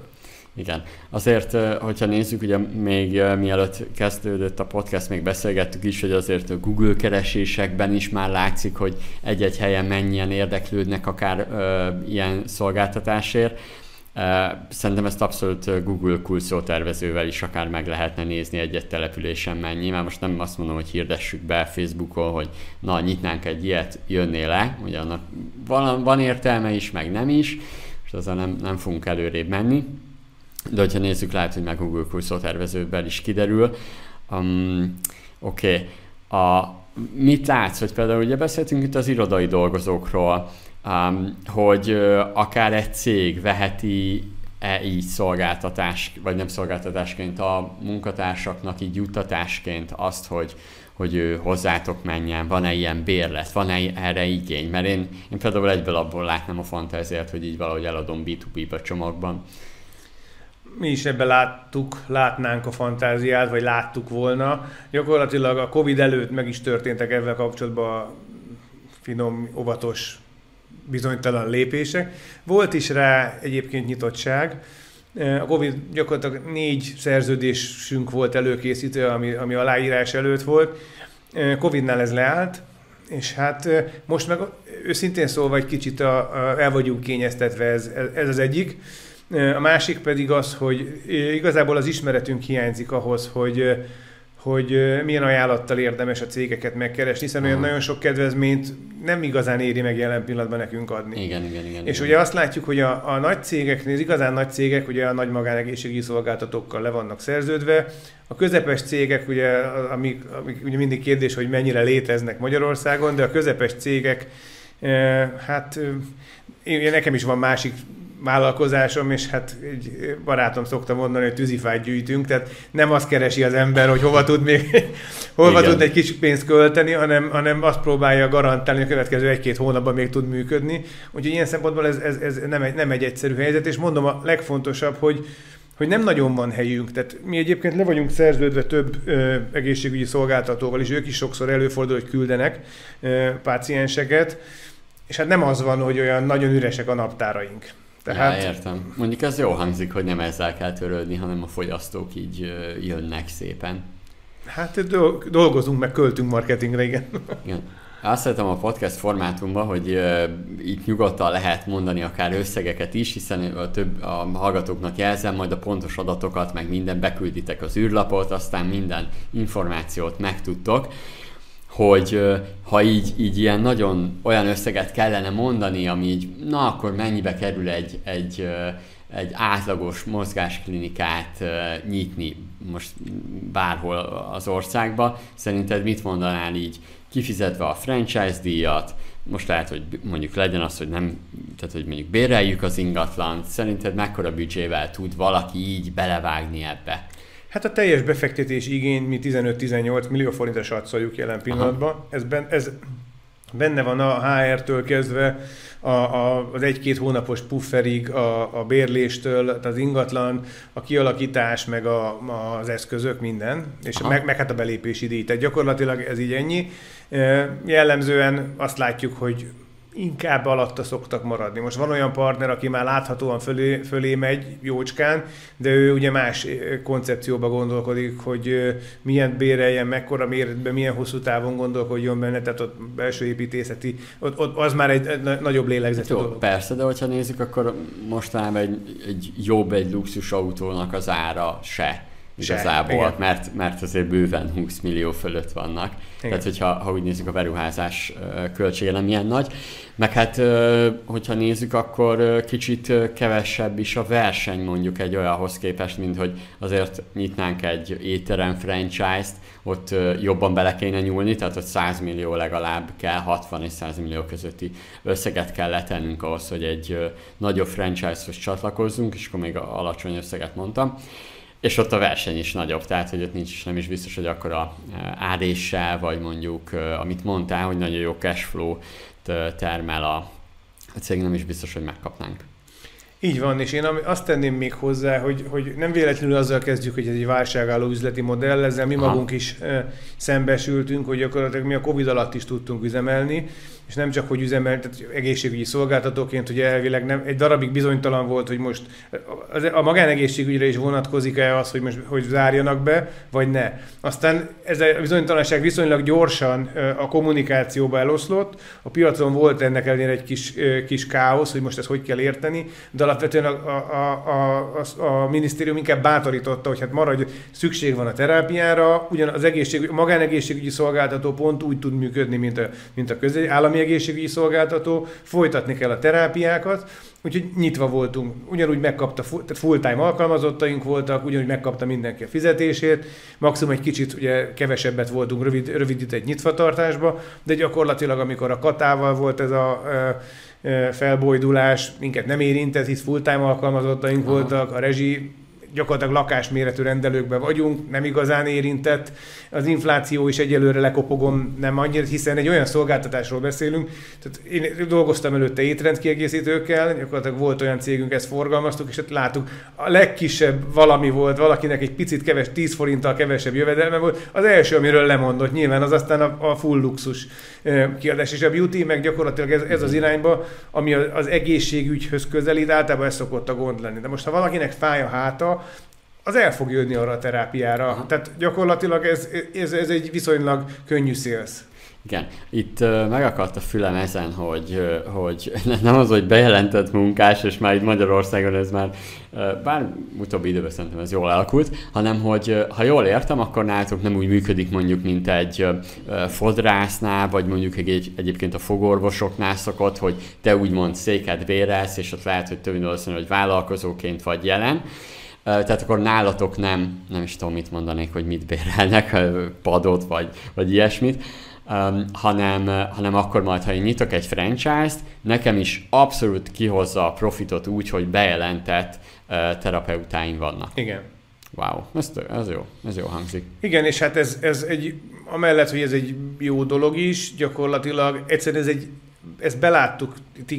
Igen. Azért, hogyha nézzük, ugye még mielőtt kezdődött a podcast, még beszélgettük is, hogy azért a Google keresésekben is már látszik, hogy egy-egy helyen mennyien érdeklődnek akár ö, ilyen szolgáltatásért. Szerintem ezt abszolút Google kulszótervezővel is akár meg lehetne nézni egy-egy településen mennyi. Már most nem azt mondom, hogy hirdessük be Facebookon, hogy na, nyitnánk egy ilyet, jönnél le. Ugye annak van, van értelme is, meg nem is, és azzal nem, nem fogunk előrébb menni de hogyha nézzük, lehet, hogy meg Google kurszótervezőben is kiderül. Um, Oké, okay. mit látsz, hogy például ugye beszéltünk itt az irodai dolgozókról, um, hogy akár egy cég veheti e így szolgáltatás, vagy nem szolgáltatásként a munkatársaknak így juttatásként azt, hogy, hogy ő hozzátok menjen, van-e ilyen bérlet, van-e erre igény, mert én, én például egyből abból látnám a fantáziát, hogy így valahogy eladom B2B-be csomagban mi is ebbe láttuk, látnánk a fantáziát, vagy láttuk volna. Gyakorlatilag a Covid előtt meg is történtek ezzel kapcsolatban finom, óvatos, bizonytalan lépések. Volt is rá egyébként nyitottság. A Covid gyakorlatilag négy szerződésünk volt előkészítő, ami, ami aláírás előtt volt. Covidnál ez leállt, és hát most meg őszintén szólva egy kicsit a, a, el vagyunk kényeztetve, ez, ez az egyik. A másik pedig az, hogy igazából az ismeretünk hiányzik ahhoz, hogy hogy milyen ajánlattal érdemes a cégeket megkeresni, hiszen olyan nagyon sok kedvezményt nem igazán éri meg jelen pillanatban nekünk adni. Igen, igen, igen. És igen. ugye azt látjuk, hogy a, a nagy cégeknél, az igazán nagy cégek ugye a nagy magánegészségügyi szolgáltatókkal le vannak szerződve, a közepes cégek, ugye, amik, amik ugye mindig kérdés, hogy mennyire léteznek Magyarországon, de a közepes cégek, hát én, nekem is van másik vállalkozásom, és hát egy barátom szokta mondani, hogy tűzifát gyűjtünk, tehát nem azt keresi az ember, hogy hova tud még, hova tud egy kis pénzt költeni, hanem, hanem azt próbálja garantálni, hogy a következő egy-két hónapban még tud működni. Úgyhogy ilyen szempontból ez, ez, ez nem, egy, nem egy egyszerű helyzet, és mondom a legfontosabb, hogy, hogy nem nagyon van helyünk. Tehát mi egyébként le vagyunk szerződve több ö, egészségügyi szolgáltatóval, és ők is sokszor előfordul, hogy küldenek ö, pácienseket, és hát nem az van, hogy olyan nagyon üresek a naptáraink. Tehát... Ja, értem. Mondjuk ez jó hangzik, hogy nem ezzel kell törődni, hanem a fogyasztók így jönnek szépen. Hát dolgozunk, meg költünk marketingre, igen. igen. Azt szeretem a podcast formátumban, hogy uh, itt nyugodtan lehet mondani akár összegeket is, hiszen a több a hallgatóknak jelzem, majd a pontos adatokat, meg minden bekülditek az űrlapot, aztán minden információt megtudtok hogy ha így, így ilyen nagyon olyan összeget kellene mondani, ami így, na akkor mennyibe kerül egy, egy, egy átlagos mozgásklinikát nyitni most bárhol az országba, szerinted mit mondanál így, kifizetve a franchise díjat, most lehet, hogy mondjuk legyen az, hogy nem, tehát hogy mondjuk béreljük az ingatlant, szerinted mekkora büdzsével tud valaki így belevágni ebbe? Hát a teljes befektetés igény mi 15-18 millió forintra satszoljuk jelen pillanatban. Ez, ben, ez benne van a HR-től kezdve a, a, az egy-két hónapos pufferig, a, a bérléstől, az ingatlan, a kialakítás, meg a, az eszközök, minden, és meg, meg hát a belépési díj. Tehát gyakorlatilag ez így ennyi. Jellemzően azt látjuk, hogy inkább alatta szoktak maradni. Most van olyan partner, aki már láthatóan fölé, fölé megy jócskán, de ő ugye más koncepcióba gondolkodik, hogy milyen béreljen, mekkora méretben, milyen hosszú távon gondolkodjon benne, tehát ott belső építészeti, ott, ott az már egy, egy nagyobb lélegzetű Jó, dolog. persze, de hogyha nézzük, akkor mostanában egy, egy jobb egy luxus autónak az ára se igazából, Se, mert, mert azért bőven 20 millió fölött vannak. Igen. Tehát, hogyha ha úgy nézzük, a beruházás költsége nem ilyen nagy. Meg hát, hogyha nézzük, akkor kicsit kevesebb is a verseny mondjuk egy olyanhoz képest, mint hogy azért nyitnánk egy étterem franchise-t, ott jobban bele kéne nyúlni, tehát ott 100 millió legalább kell, 60 és 100 millió közötti összeget kell letennünk ahhoz, hogy egy nagyobb franchise-hoz csatlakozzunk, és akkor még alacsony összeget mondtam és ott a verseny is nagyobb, tehát hogy ott nincs nem is biztos, hogy akkor a áréssel, vagy mondjuk, amit mondtál, hogy nagyon jó cashflow termel a, a cég, nem is biztos, hogy megkapnánk. Így van, és én azt tenném még hozzá, hogy, hogy nem véletlenül azzal kezdjük, hogy ez egy válságálló üzleti modell, ezzel mi Aha. magunk is e, szembesültünk, hogy gyakorlatilag mi a Covid alatt is tudtunk üzemelni, és nem csak, hogy üzemel, tehát egészségügyi szolgáltatóként, hogy elvileg nem, egy darabig bizonytalan volt, hogy most a magánegészségügyre is vonatkozik-e az, hogy most hogy zárjanak be, vagy ne. Aztán ez a bizonytalanság viszonylag gyorsan a kommunikációba eloszlott, a piacon volt ennek ellenére egy kis, kis káosz, hogy most ezt hogy kell érteni, de alapvetően a, a, a, a, a minisztérium inkább bátorította, hogy hát maradj, szükség van a terápiára, ugyan az egészség, a magánegészségügyi szolgáltató pont úgy tud működni, mint a, mint a közé, állami egészségügyi szolgáltató, folytatni kell a terápiákat, úgyhogy nyitva voltunk. Ugyanúgy megkapta, full-time alkalmazottaink voltak, ugyanúgy megkapta mindenki a fizetését, maximum egy kicsit ugye kevesebbet voltunk rövid, rövidített nyitvatartásba, de gyakorlatilag amikor a katával volt ez a felbojdulás, minket nem érintett, hisz full-time alkalmazottaink Aha. voltak, a rezsi gyakorlatilag lakásméretű rendelőkben vagyunk, nem igazán érintett. Az infláció is egyelőre lekopogom, nem annyira, hiszen egy olyan szolgáltatásról beszélünk. Tehát én dolgoztam előtte étrendkiegészítőkkel, gyakorlatilag volt olyan cégünk, ezt forgalmaztuk, és ott láttuk, a legkisebb valami volt, valakinek egy picit keves, 10 forinttal kevesebb jövedelme volt. Az első, amiről lemondott, nyilván az aztán a, a full luxus kiadás, és a beauty meg gyakorlatilag ez, ez az irányba, ami az egészségügyhöz közelít, általában ez szokott a gond lenni. De most, ha valakinek fáj a háta, az el fog jönni arra a terápiára. Aha. Tehát gyakorlatilag ez, ez, ez egy viszonylag könnyű szélsz. Igen, itt uh, megakadt a fülem ezen, hogy, uh, hogy nem az, hogy bejelentett munkás, és már itt Magyarországon ez már, uh, bár utóbbi időben szerintem ez jól alakult, hanem hogy ha jól értem, akkor nálatok nem úgy működik mondjuk, mint egy fodrásznál, vagy mondjuk egy, egyébként a fogorvosoknál szokott, hogy te úgymond széket bérelsz, és ott lehet, hogy több hogy vállalkozóként vagy jelen, tehát akkor nálatok nem, nem is tudom mit mondanék, hogy mit bérelnek, padot vagy, vagy ilyesmit, um, hanem, hanem akkor majd, ha én nyitok egy franchise-t, nekem is abszolút kihozza a profitot úgy, hogy bejelentett uh, terapeutáim vannak. Igen. Wow, ez, ez jó, ez jó hangzik. Igen, és hát ez, ez egy, amellett, hogy ez egy jó dolog is, gyakorlatilag egyszerűen ez egy, ezt beláttuk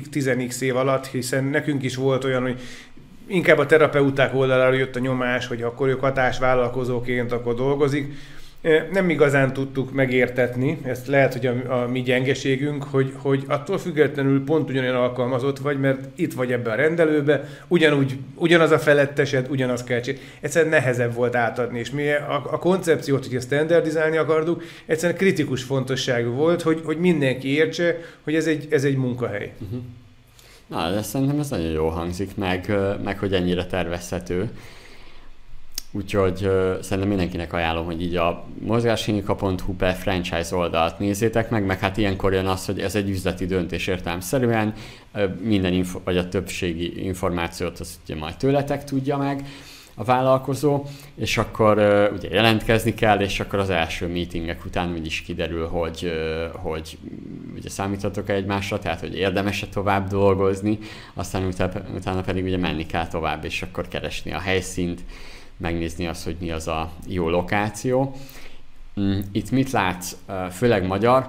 10 év alatt, hiszen nekünk is volt olyan, hogy inkább a terapeuták oldalára jött a nyomás, hogy akkor ők hatásvállalkozóként akkor dolgozik. Nem igazán tudtuk megértetni, ezt lehet, hogy a, a mi gyengeségünk, hogy, hogy attól függetlenül pont ugyanolyan alkalmazott vagy, mert itt vagy ebbe a rendelőbe, ugyanúgy, ugyanaz a felettesed, ugyanaz kell csinálni. Egyszerűen nehezebb volt átadni, és mi a, a koncepciót, hogy standardizálni akartuk, egyszerűen kritikus fontosságú volt, hogy, hogy mindenki értse, hogy ez egy, ez egy munkahely. Uh-huh. Na, de szerintem ez nagyon jó hangzik, meg, meg hogy ennyire tervezhető. Úgyhogy uh, szerintem mindenkinek ajánlom, hogy így a mozgásklinika.hu per franchise oldalt nézzétek meg, meg hát ilyenkor jön az, hogy ez egy üzleti döntés értelmszerűen, minden info, vagy a többségi információt az ugye majd tőletek tudja meg, a vállalkozó, és akkor ugye jelentkezni kell, és akkor az első meetingek után úgy is kiderül, hogy, hogy ugye számíthatok egymásra, tehát hogy érdemes-e tovább dolgozni, aztán utána, utána pedig ugye menni kell tovább, és akkor keresni a helyszínt, megnézni azt, hogy mi az a jó lokáció. Mm, itt mit látsz, főleg magyar,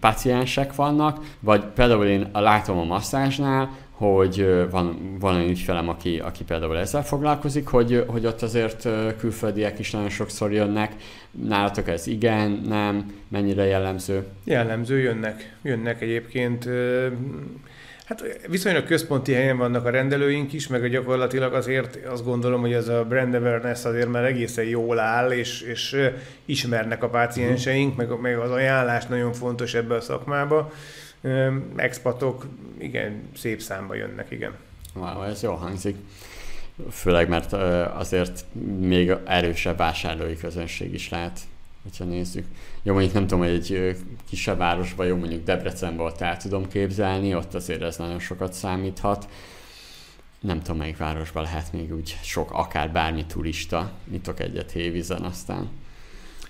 paciensek vannak, vagy például én látom a masszázsnál, hogy van, van olyan ügyfelem, aki, aki például ezzel foglalkozik, hogy, hogy ott azért külföldiek is nagyon sokszor jönnek. Nálatok ez igen, nem, mennyire jellemző? Jellemző, jönnek. Jönnek egyébként. Hát viszonylag központi helyen vannak a rendelőink is, meg gyakorlatilag azért azt gondolom, hogy ez a brand awareness azért már egészen jól áll, és, és ismernek a pácienseink, meg, meg az ajánlás nagyon fontos ebbe a szakmába expatok igen, szép számba jönnek, igen. Wow, ez jó hangzik. Főleg, mert azért még erősebb vásárlói közönség is lehet, hogyha nézzük. Jó, mondjuk nem tudom, hogy egy kisebb városban, jó, mondjuk Debrecenben ott el tudom képzelni, ott azért ez nagyon sokat számíthat. Nem tudom, melyik városban lehet még úgy sok, akár bármi turista, nyitok egyet hévízen, aztán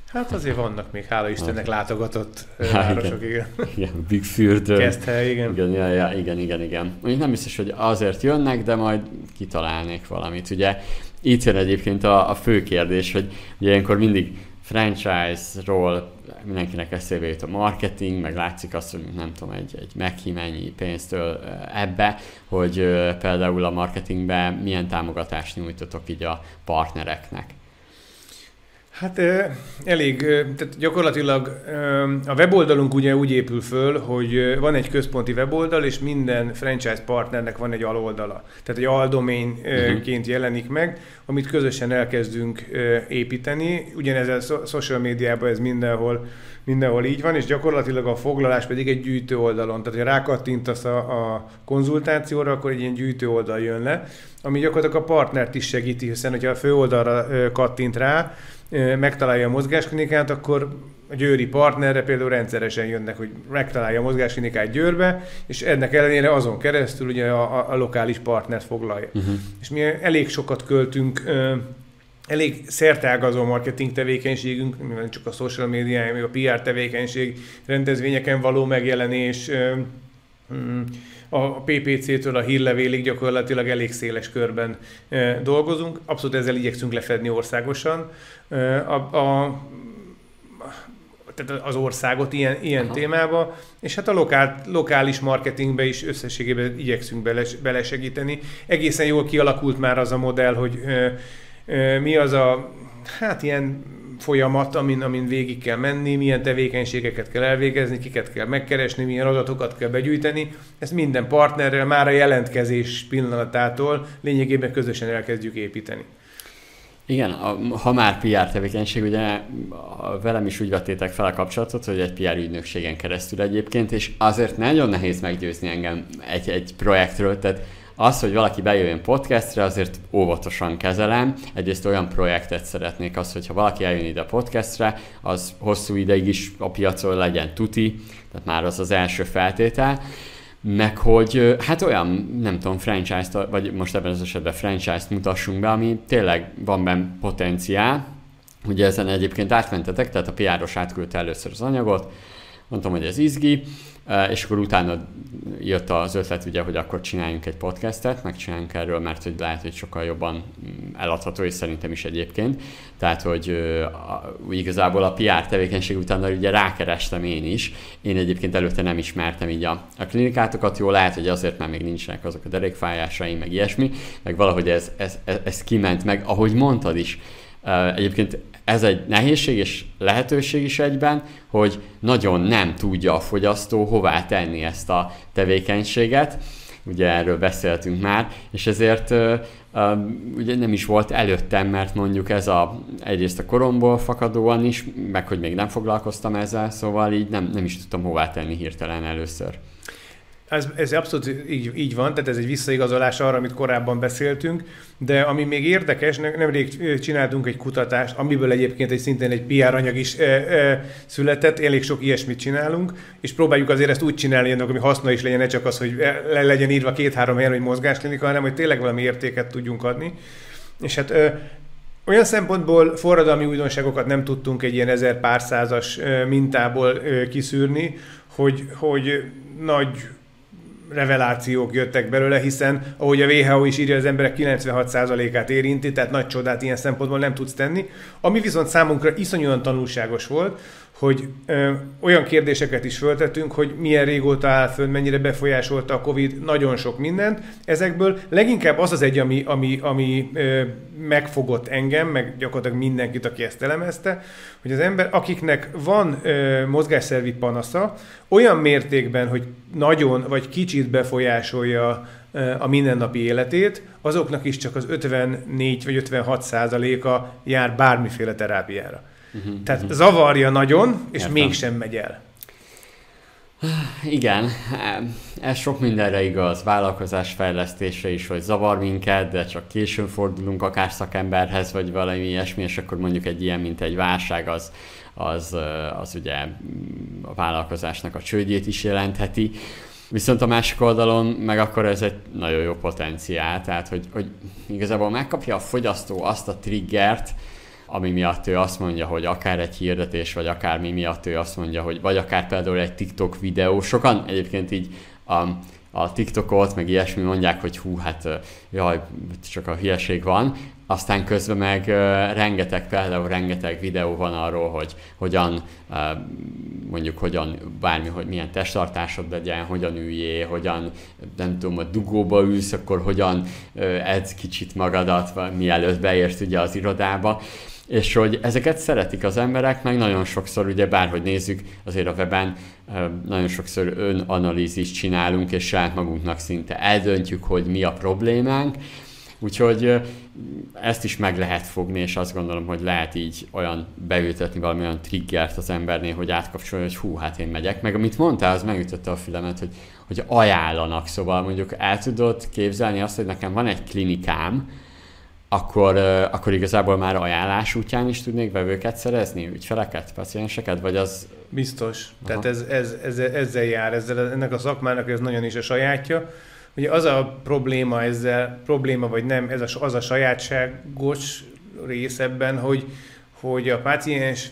Hát azért vannak még, hála Istennek, látogatott városok, igen. Igen, Bigfürdő. Kezdhely, igen. Igen, ja, ja, igen, igen, igen. Mondjuk nem biztos, hogy azért jönnek, de majd kitalálnék valamit. Ugye itt jön egyébként a, a fő kérdés, hogy ugye ilyenkor mindig franchise-ról mindenkinek eszébe jut a marketing, meg látszik azt, hogy nem tudom, egy, egy meghi mennyi pénztől ebbe, hogy például a marketingben milyen támogatást nyújtotok így a partnereknek. Hát elég, tehát gyakorlatilag a weboldalunk ugye úgy épül föl, hogy van egy központi weboldal, és minden franchise partnernek van egy aloldala. Tehát egy aldoményként uh-huh. jelenik meg, amit közösen elkezdünk építeni. Ugyanez a social médiában ez mindenhol, mindenhol így van, és gyakorlatilag a foglalás pedig egy gyűjtő oldalon. Tehát, ha rákattintasz a, a konzultációra, akkor egy ilyen gyűjtő oldal jön le, ami gyakorlatilag a partnert is segíti, hiszen hogyha a fő oldalra kattint rá, megtalálja a mozgásklinikát, akkor a győri partnerre például rendszeresen jönnek, hogy megtalálja a mozgásklinikát Győrbe, és ennek ellenére azon keresztül ugye a, a, a lokális partnert foglalja. Uh-huh. És mi elég sokat költünk elég szertágazó marketing tevékenységünk, nem csak a social media, még a PR tevékenység, rendezvényeken való megjelenés, mm, a PPC-től a hírlevélig gyakorlatilag elég széles körben dolgozunk. Abszolút ezzel igyekszünk lefedni országosan. A, a, tehát az országot ilyen, ilyen témába, és hát a lokál, lokális marketingbe is összességében igyekszünk beles, belesegíteni. Egészen jól kialakult már az a modell, hogy ö, ö, mi az a, hát ilyen folyamat, amin, amin végig kell menni, milyen tevékenységeket kell elvégezni, kiket kell megkeresni, milyen adatokat kell begyűjteni. Ezt minden partnerrel már a jelentkezés pillanatától lényegében közösen elkezdjük építeni. Igen, a, ha már PR tevékenység, ugye velem is úgy vettétek fel a kapcsolatot, hogy egy PR ügynökségen keresztül egyébként, és azért nagyon nehéz meggyőzni engem egy, egy projektről, tehát az, hogy valaki bejöjjön podcastre, azért óvatosan kezelem. Egyrészt olyan projektet szeretnék az, hogyha valaki eljön ide a podcastre, az hosszú ideig is a piacon legyen tuti, tehát már az az első feltétel meg hogy hát olyan, nem tudom, franchise-t, vagy most ebben az esetben franchise-t mutassunk be, ami tényleg van benne potenciál. Ugye ezen egyébként átmentetek, tehát a PR-os átküldte először az anyagot, mondtam, hogy ez izgi, és akkor utána jött az ötlet, ugye, hogy akkor csináljunk egy podcastet, megcsináljunk erről, mert hogy lehet, hogy sokkal jobban mm, eladható, és szerintem is egyébként. Tehát, hogy igazából a PR tevékenység utána ugye rákerestem én is. Én egyébként előtte nem ismertem így a, a klinikátokat, jó lehet, hogy azért, mert még nincsenek azok a derékfájásaim, meg ilyesmi, meg valahogy ez, ez, ez, ez kiment meg, ahogy mondtad is. Egyébként ez egy nehézség és lehetőség is egyben, hogy nagyon nem tudja a fogyasztó hová tenni ezt a tevékenységet, ugye erről beszéltünk már, és ezért ugye nem is volt előttem, mert mondjuk ez a, egyrészt a koromból fakadóan is, meg hogy még nem foglalkoztam ezzel, szóval így nem, nem is tudtam hová tenni hirtelen először. Ez, ez abszolút így, így van, tehát ez egy visszaigazolás arra, amit korábban beszéltünk, de ami még érdekes, nemrég csináltunk egy kutatást, amiből egyébként egy szintén egy PR anyag is e, e, született, elég sok ilyesmit csinálunk, és próbáljuk azért ezt úgy csinálni, hogy haszna is legyen, ne csak az, hogy le legyen írva két-három helyen, hogy mozgásklinika, hanem hogy tényleg valami értéket tudjunk adni. És hát e, olyan szempontból forradalmi újdonságokat nem tudtunk egy ilyen ezer pár százas mintából kiszűrni, hogy, hogy nagy revelációk jöttek belőle, hiszen ahogy a WHO is írja, az emberek 96%-át érinti, tehát nagy csodát ilyen szempontból nem tudsz tenni. Ami viszont számunkra iszonyúan tanulságos volt, hogy ö, olyan kérdéseket is föltettünk, hogy milyen régóta áll fönn, mennyire befolyásolta a Covid, nagyon sok mindent. Ezekből leginkább az az egy, ami, ami, ami ö, megfogott engem, meg gyakorlatilag mindenkit, aki ezt elemezte, hogy az ember, akiknek van ö, mozgásszervi panasza, olyan mértékben, hogy nagyon vagy kicsit befolyásolja a mindennapi életét, azoknak is csak az 54 vagy 56 százaléka jár bármiféle terápiára. Uh-huh, Tehát uh-huh. zavarja nagyon, és Értem. mégsem megy el. Igen, ez sok mindenre igaz, vállalkozás fejlesztése is, hogy zavar minket, de csak későn fordulunk akár szakemberhez, vagy valami ilyesmi, és akkor mondjuk egy ilyen, mint egy válság, az, az, az ugye a vállalkozásnak a csődjét is jelentheti. Viszont a másik oldalon meg akkor ez egy nagyon jó potenciál, tehát hogy, hogy igazából megkapja a fogyasztó azt a triggert, ami miatt ő azt mondja, hogy akár egy hirdetés, vagy akár mi miatt ő azt mondja, hogy vagy akár például egy TikTok videó. Sokan egyébként így a, a TikTokot, meg ilyesmi mondják, hogy hú, hát jaj, csak a hülyeség van, aztán közben meg uh, rengeteg, például rengeteg videó van arról, hogy hogyan, uh, mondjuk hogyan, bármi, hogy milyen testtartásod legyen, hogyan üljél, hogyan, nem tudom, a dugóba ülsz, akkor hogyan uh, edz kicsit magadat, mielőtt beérsz ugye az irodába és hogy ezeket szeretik az emberek, meg nagyon sokszor, ugye bárhogy nézzük, azért a weben nagyon sokszor önanalízist csinálunk, és saját magunknak szinte eldöntjük, hogy mi a problémánk, Úgyhogy ezt is meg lehet fogni, és azt gondolom, hogy lehet így olyan beültetni valami olyan triggert az embernél, hogy átkapcsolja, hogy hú, hát én megyek. Meg amit mondtál, az megütötte a fülemet, hogy, hogy ajánlanak. Szóval mondjuk el tudod képzelni azt, hogy nekem van egy klinikám, akkor, akkor igazából már ajánlás útján is tudnék vevőket szerezni, ügyfeleket, pacienseket, vagy az... Biztos. Aha. Tehát ez, ez, ez, ezzel jár, ezzel, ennek a szakmának ez nagyon is a sajátja. Ugye az a probléma ezzel, probléma vagy nem, ez a, az a sajátságos rész ebben, hogy, hogy a páciens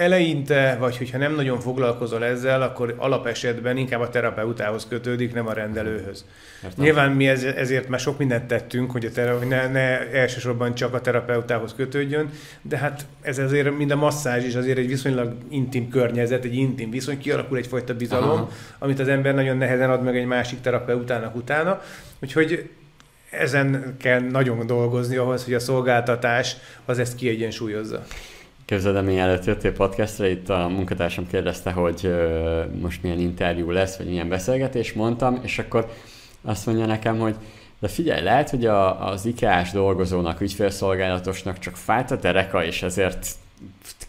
eleinte, vagy hogyha nem nagyon foglalkozol ezzel, akkor alapesetben inkább a terapeutához kötődik, nem a rendelőhöz. Értem. Nyilván mi ez, ezért már sok mindent tettünk, hogy, a tera, hogy ne, ne elsősorban csak a terapeutához kötődjön, de hát ez azért, mind a masszázs is azért egy viszonylag intim környezet, egy intim viszony, kialakul egyfajta bizalom, Aha. amit az ember nagyon nehezen ad meg egy másik terapeutának utána. Úgyhogy ezen kell nagyon dolgozni ahhoz, hogy a szolgáltatás az ezt kiegyensúlyozza. Képzeld el, mielőtt jöttél podcastra, itt a munkatársam kérdezte, hogy most milyen interjú lesz, vagy milyen beszélgetés, mondtam, és akkor azt mondja nekem, hogy de figyelj, lehet, hogy a, az IKEA-s dolgozónak, ügyfélszolgálatosnak csak fájt a tereka, és ezért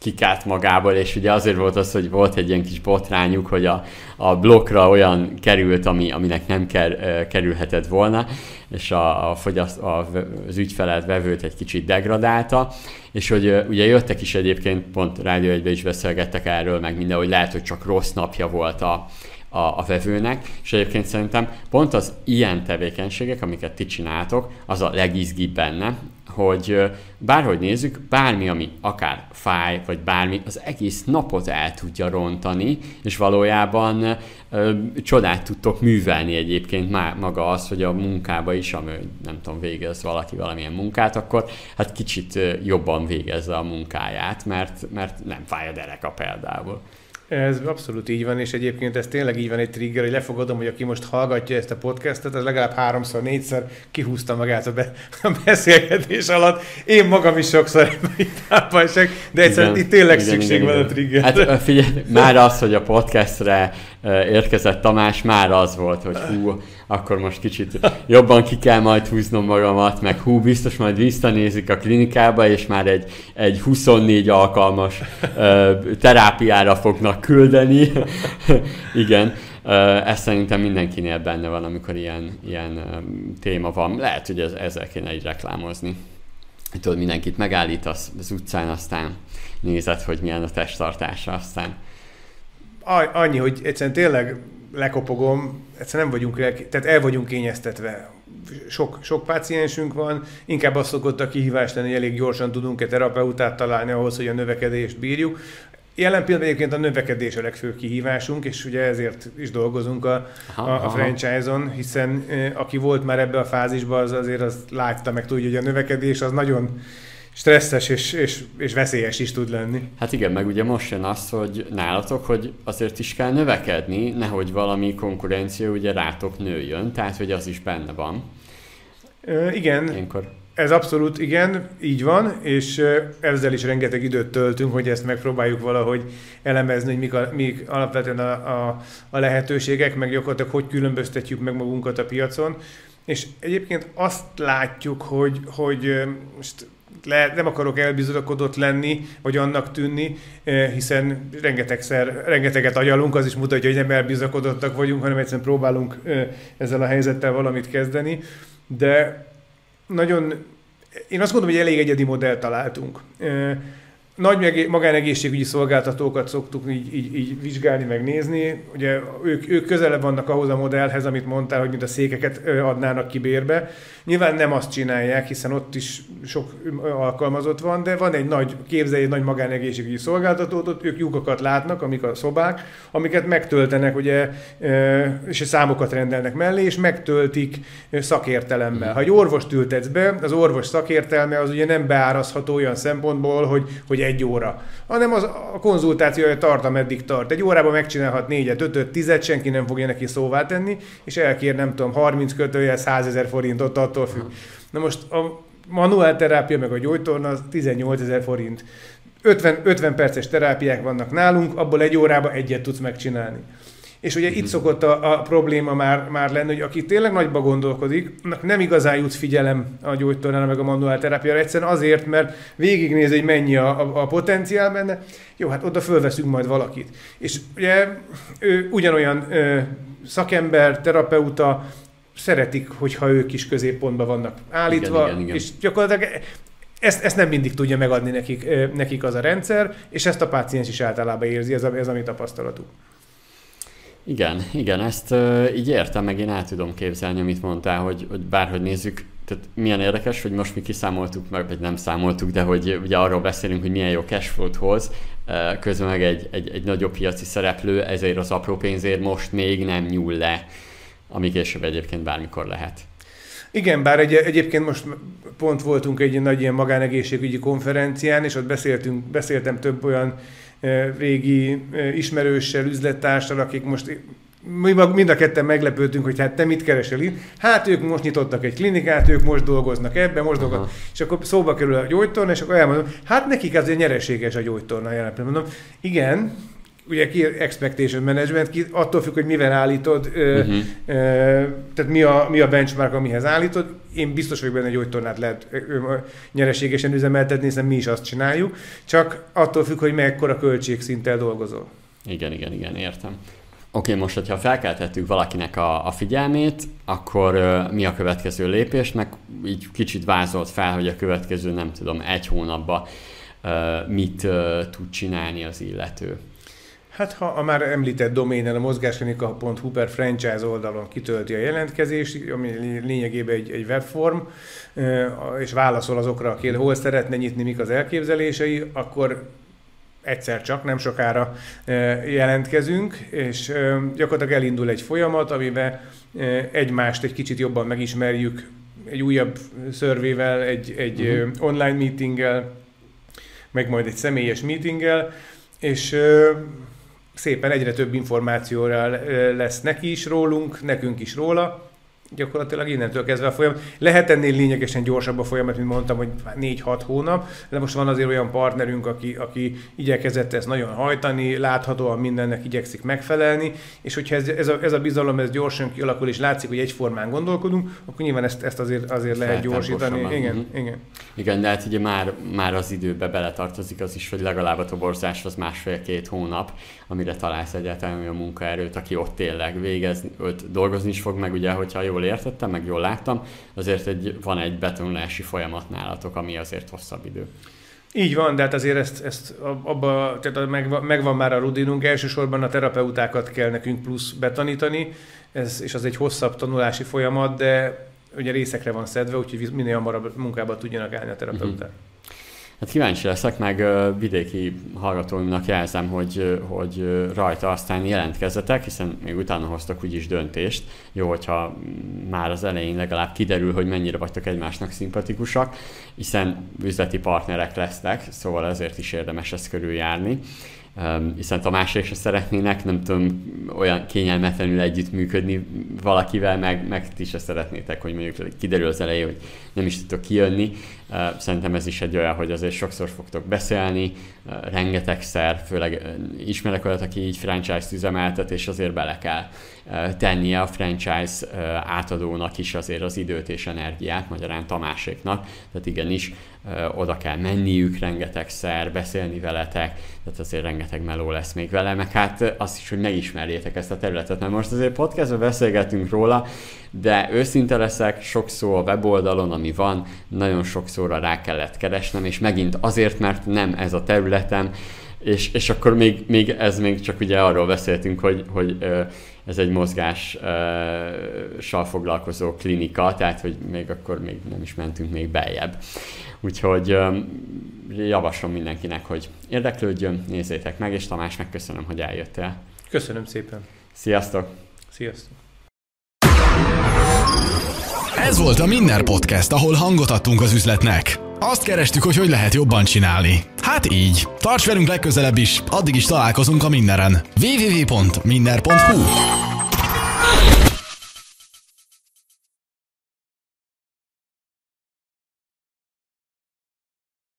kikált magából, és ugye azért volt az, hogy volt egy ilyen kis botrányuk, hogy a, a blokkra olyan került, ami, aminek nem ker, kerülhetett volna, és a, a fogyaszt, a, az ügyfelet, vevőt egy kicsit degradálta, és hogy ugye jöttek is egyébként, pont Rádió egybe is beszélgettek erről, meg minden, hogy lehet, hogy csak rossz napja volt a, a, a vevőnek, és egyébként szerintem pont az ilyen tevékenységek, amiket ti csináltok, az a legizgibb benne, hogy bárhogy nézzük, bármi, ami akár fáj, vagy bármi, az egész napot el tudja rontani, és valójában ö, csodát tudtok művelni egyébként már maga az, hogy a munkába is, ami nem tudom, végez valaki valamilyen munkát, akkor hát kicsit jobban végezze a munkáját, mert, mert nem fáj a dereka például. Ez abszolút így van, és egyébként ez tényleg így van egy trigger, hogy lefogadom, hogy aki most hallgatja ezt a podcastet, az legalább háromszor, négyszer kihúzta magát a, be, a beszélgetés alatt. Én magam is sokszor ebben de egyszerűen itt tényleg igen, szükség igen, van igen. a trigger. Hát figyelj, már az, hogy a podcastre érkezett Tamás, már az volt, hogy hú, akkor most kicsit jobban ki kell majd húznom magamat, meg hú, biztos majd visszanézik a klinikába, és már egy, egy 24 alkalmas terápiára fognak küldeni. Igen, ez szerintem mindenkinél benne van, amikor ilyen, ilyen téma van. Lehet, hogy ez, ezzel kéne egy reklámozni. Tudod, mindenkit megállítasz az utcán, aztán nézed, hogy milyen a testtartása, aztán annyi, hogy egyszerűen tényleg lekopogom, egyszerűen nem vagyunk, tehát el vagyunk kényeztetve. Sok, sok páciensünk van, inkább az szokott a kihívás lenni, hogy elég gyorsan tudunk-e terapeutát találni ahhoz, hogy a növekedést bírjuk. Jelen pillanatban egyébként a növekedés a legfőbb kihívásunk, és ugye ezért is dolgozunk a, aha, a, a franchise-on, hiszen e, aki volt már ebbe a fázisban, az azért az látta meg tudja, hogy a növekedés az nagyon stresszes és, és, és veszélyes is tud lenni. Hát igen, meg ugye most jön az, hogy nálatok, hogy azért is kell növekedni, nehogy valami konkurencia ugye rátok nőjön, tehát hogy az is benne van. Ö, igen. Ilyenkor ez abszolút igen, így van, és ezzel is rengeteg időt töltünk, hogy ezt megpróbáljuk valahogy elemezni, hogy mik, a, mik alapvetően a, a, a lehetőségek, meg gyakorlatilag hogy különböztetjük meg magunkat a piacon. És egyébként azt látjuk, hogy, hogy most le, nem akarok elbizodakodott lenni, vagy annak tűnni, hiszen rengetegszer, rengeteget agyalunk, az is mutatja, hogy nem elbizakodottak vagyunk, hanem egyszerűen próbálunk ezzel a helyzettel valamit kezdeni. De nagyon, én azt gondolom, hogy elég egyedi modellt találtunk. Nagy magánegészségügyi szolgáltatókat szoktuk így, így, így vizsgálni, megnézni. Ugye ők, ők közelebb vannak ahhoz a modellhez, amit mondtál, hogy mint a székeket adnának ki bérbe. Nyilván nem azt csinálják, hiszen ott is sok alkalmazott van, de van egy nagy, képzelj egy nagy magánegészségügyi szolgáltatót, ott ők lyukakat látnak, amik a szobák, amiket megtöltenek, ugye, és számokat rendelnek mellé, és megtöltik szakértelemmel. Mhm. Ha egy orvost ültetsz be, az orvos szakértelme az ugye nem beárazható olyan szempontból, hogy, hogy egy óra, hanem az, a konzultációja tart, ameddig tart. Egy órában megcsinálhat négyet, ötöt, tizet, senki nem fogja neki szóvá tenni, és elkér, nem tudom, 30 kötője, 100 ezer forintot attól függ. Na most a manuál terápia meg a gyógytorna az 18 ezer forint. 50, 50 perces terápiák vannak nálunk, abból egy órában egyet tudsz megcsinálni. És ugye itt mhm. szokott a, a probléma már, már lenni, hogy aki tényleg nagyba gondolkodik, nem igazán jut figyelem a gyógytornára meg a manuál terápiára, egyszerűen azért, mert végignéz, hogy mennyi a, a, a potenciál benne, jó, hát oda fölveszünk majd valakit. És ugye ő ugyanolyan ö, szakember, terapeuta, szeretik, hogyha ők is középpontban vannak állítva, igen, igen, igen. és gyakorlatilag ezt, ezt nem mindig tudja megadni nekik, nekik az a rendszer, és ezt a páciens is általában érzi, ez a, ez a mi tapasztalatuk. Igen, igen, ezt uh, így értem, meg én el tudom képzelni, amit mondtál, hogy, hogy bárhogy nézzük, tehát milyen érdekes, hogy most mi kiszámoltuk meg, vagy nem számoltuk, de hogy ugye arról beszélünk, hogy milyen jó cashflow-t hoz, közben meg egy, egy, egy nagyobb piaci szereplő ezért az apró pénzért most még nem nyúl le, ami később egyébként bármikor lehet. Igen, bár egy, egyébként most pont voltunk egy nagy ilyen magánegészségügyi konferencián, és ott beszéltünk, beszéltem több olyan régi ismerőssel, üzlettársal, akik most mi mind a ketten meglepődtünk, hogy hát te mit keresel itt? Hát ők most nyitottak egy klinikát, ők most dolgoznak ebben, most dolgoznak. És akkor szóba kerül a gyógytorna, és akkor elmondom, hát nekik azért nyereséges a gyógytorna jelen Mondom, igen, ugye ki expectation management, ki, attól függ, hogy mivel állítod, uh-huh. ö, ö, tehát mi a, mi a benchmark, amihez állítod. Én biztos vagyok benne, hogy gyógytornát lehet ö, nyereségesen üzemeltetni, hiszen mi is azt csináljuk, csak attól függ, hogy mekkora költségszinttel dolgozol. Igen, igen, igen, értem. Oké, most, hogyha felkeltettük valakinek a, a figyelmét, akkor uh, mi a következő lépés, meg így kicsit vázolt fel, hogy a következő, nem tudom, egy hónapban uh, mit uh, tud csinálni az illető. Hát ha a már említett doménen a mozgásklinika.hu per franchise oldalon kitölti a jelentkezést, ami lényegében egy, egy webform, és válaszol azokra, aki hol szeretne nyitni, mik az elképzelései, akkor egyszer csak, nem sokára jelentkezünk, és gyakorlatilag elindul egy folyamat, amiben egymást egy kicsit jobban megismerjük, egy újabb szörvével, egy, egy uh-huh. online meetinggel, meg majd egy személyes meetinggel, és szépen egyre több információra lesz neki is rólunk, nekünk is róla, gyakorlatilag innentől kezdve a folyamat. Lehet ennél lényegesen gyorsabb a folyamat, mint mondtam, hogy 4-6 hónap, de most van azért olyan partnerünk, aki, aki igyekezett ezt nagyon hajtani, láthatóan mindennek igyekszik megfelelni, és hogyha ez, ez, a, ez a bizalom ez gyorsan kialakul, és látszik, hogy egyformán gondolkodunk, akkor nyilván ezt, ezt azért, azért lehet gyorsítani. Igen, uh-huh. igen. Igen, de hát ugye már, már az időbe beletartozik az is, hogy legalább a toborzás az másfél-két hónap, amire találsz egyáltalán olyan munkaerőt, aki ott tényleg végez, ott dolgozni is fog, meg ugye, hogyha jól értettem, meg jól láttam, azért egy, van egy betonulási folyamat nálatok, ami azért hosszabb idő. Így van, de hát azért ezt, ezt abba, tehát megvan, megvan már a rutinunk, elsősorban a terapeutákat kell nekünk plusz betanítani, ez, és az egy hosszabb tanulási folyamat, de ugye részekre van szedve, úgyhogy minél hamarabb munkába tudjanak állni a terapeuták. Uh-huh. Hát kíváncsi leszek, meg vidéki hallgatóimnak jelzem, hogy, hogy rajta aztán jelentkezzetek, hiszen még utána hoztak úgyis döntést. Jó, hogyha már az elején legalább kiderül, hogy mennyire vagytok egymásnak szimpatikusak, hiszen üzleti partnerek lesznek, szóval ezért is érdemes ezt körüljárni hiszen Tamásék se szeretnének, nem tudom, olyan kényelmetlenül együttműködni valakivel, meg, meg ti se szeretnétek, hogy mondjuk kiderül az elején, hogy nem is tudtok kijönni. Szerintem ez is egy olyan, hogy azért sokszor fogtok beszélni, rengetegszer, főleg ismerek olyat, aki így franchise-t üzemeltet, és azért bele kell tennie a franchise átadónak is azért az időt és energiát, magyarán Tamáséknak, tehát igenis oda kell menniük rengetegszer, beszélni veletek, tehát azért rengeteg meló lesz még vele, meg hát azt is, hogy megismerjétek ezt a területet, mert most azért podcastban beszélgetünk róla, de őszinte leszek, sok szó a weboldalon, ami van, nagyon sok szóra rá kellett keresnem, és megint azért, mert nem ez a területem, és, és akkor még, még ez még csak ugye arról beszéltünk, hogy, hogy ez egy mozgással foglalkozó klinika, tehát hogy még akkor még nem is mentünk még beljebb. Úgyhogy javaslom mindenkinek, hogy érdeklődjön, nézzétek meg, és Tamás, megköszönöm, hogy eljöttél. Köszönöm szépen. Sziasztok! Sziasztok! Ez volt a Minner Podcast, ahol hangot adtunk az üzletnek. Azt kerestük, hogy hogy lehet jobban csinálni. Hát így. Tarts velünk legközelebb is, addig is találkozunk a Minneren. www.minner.hu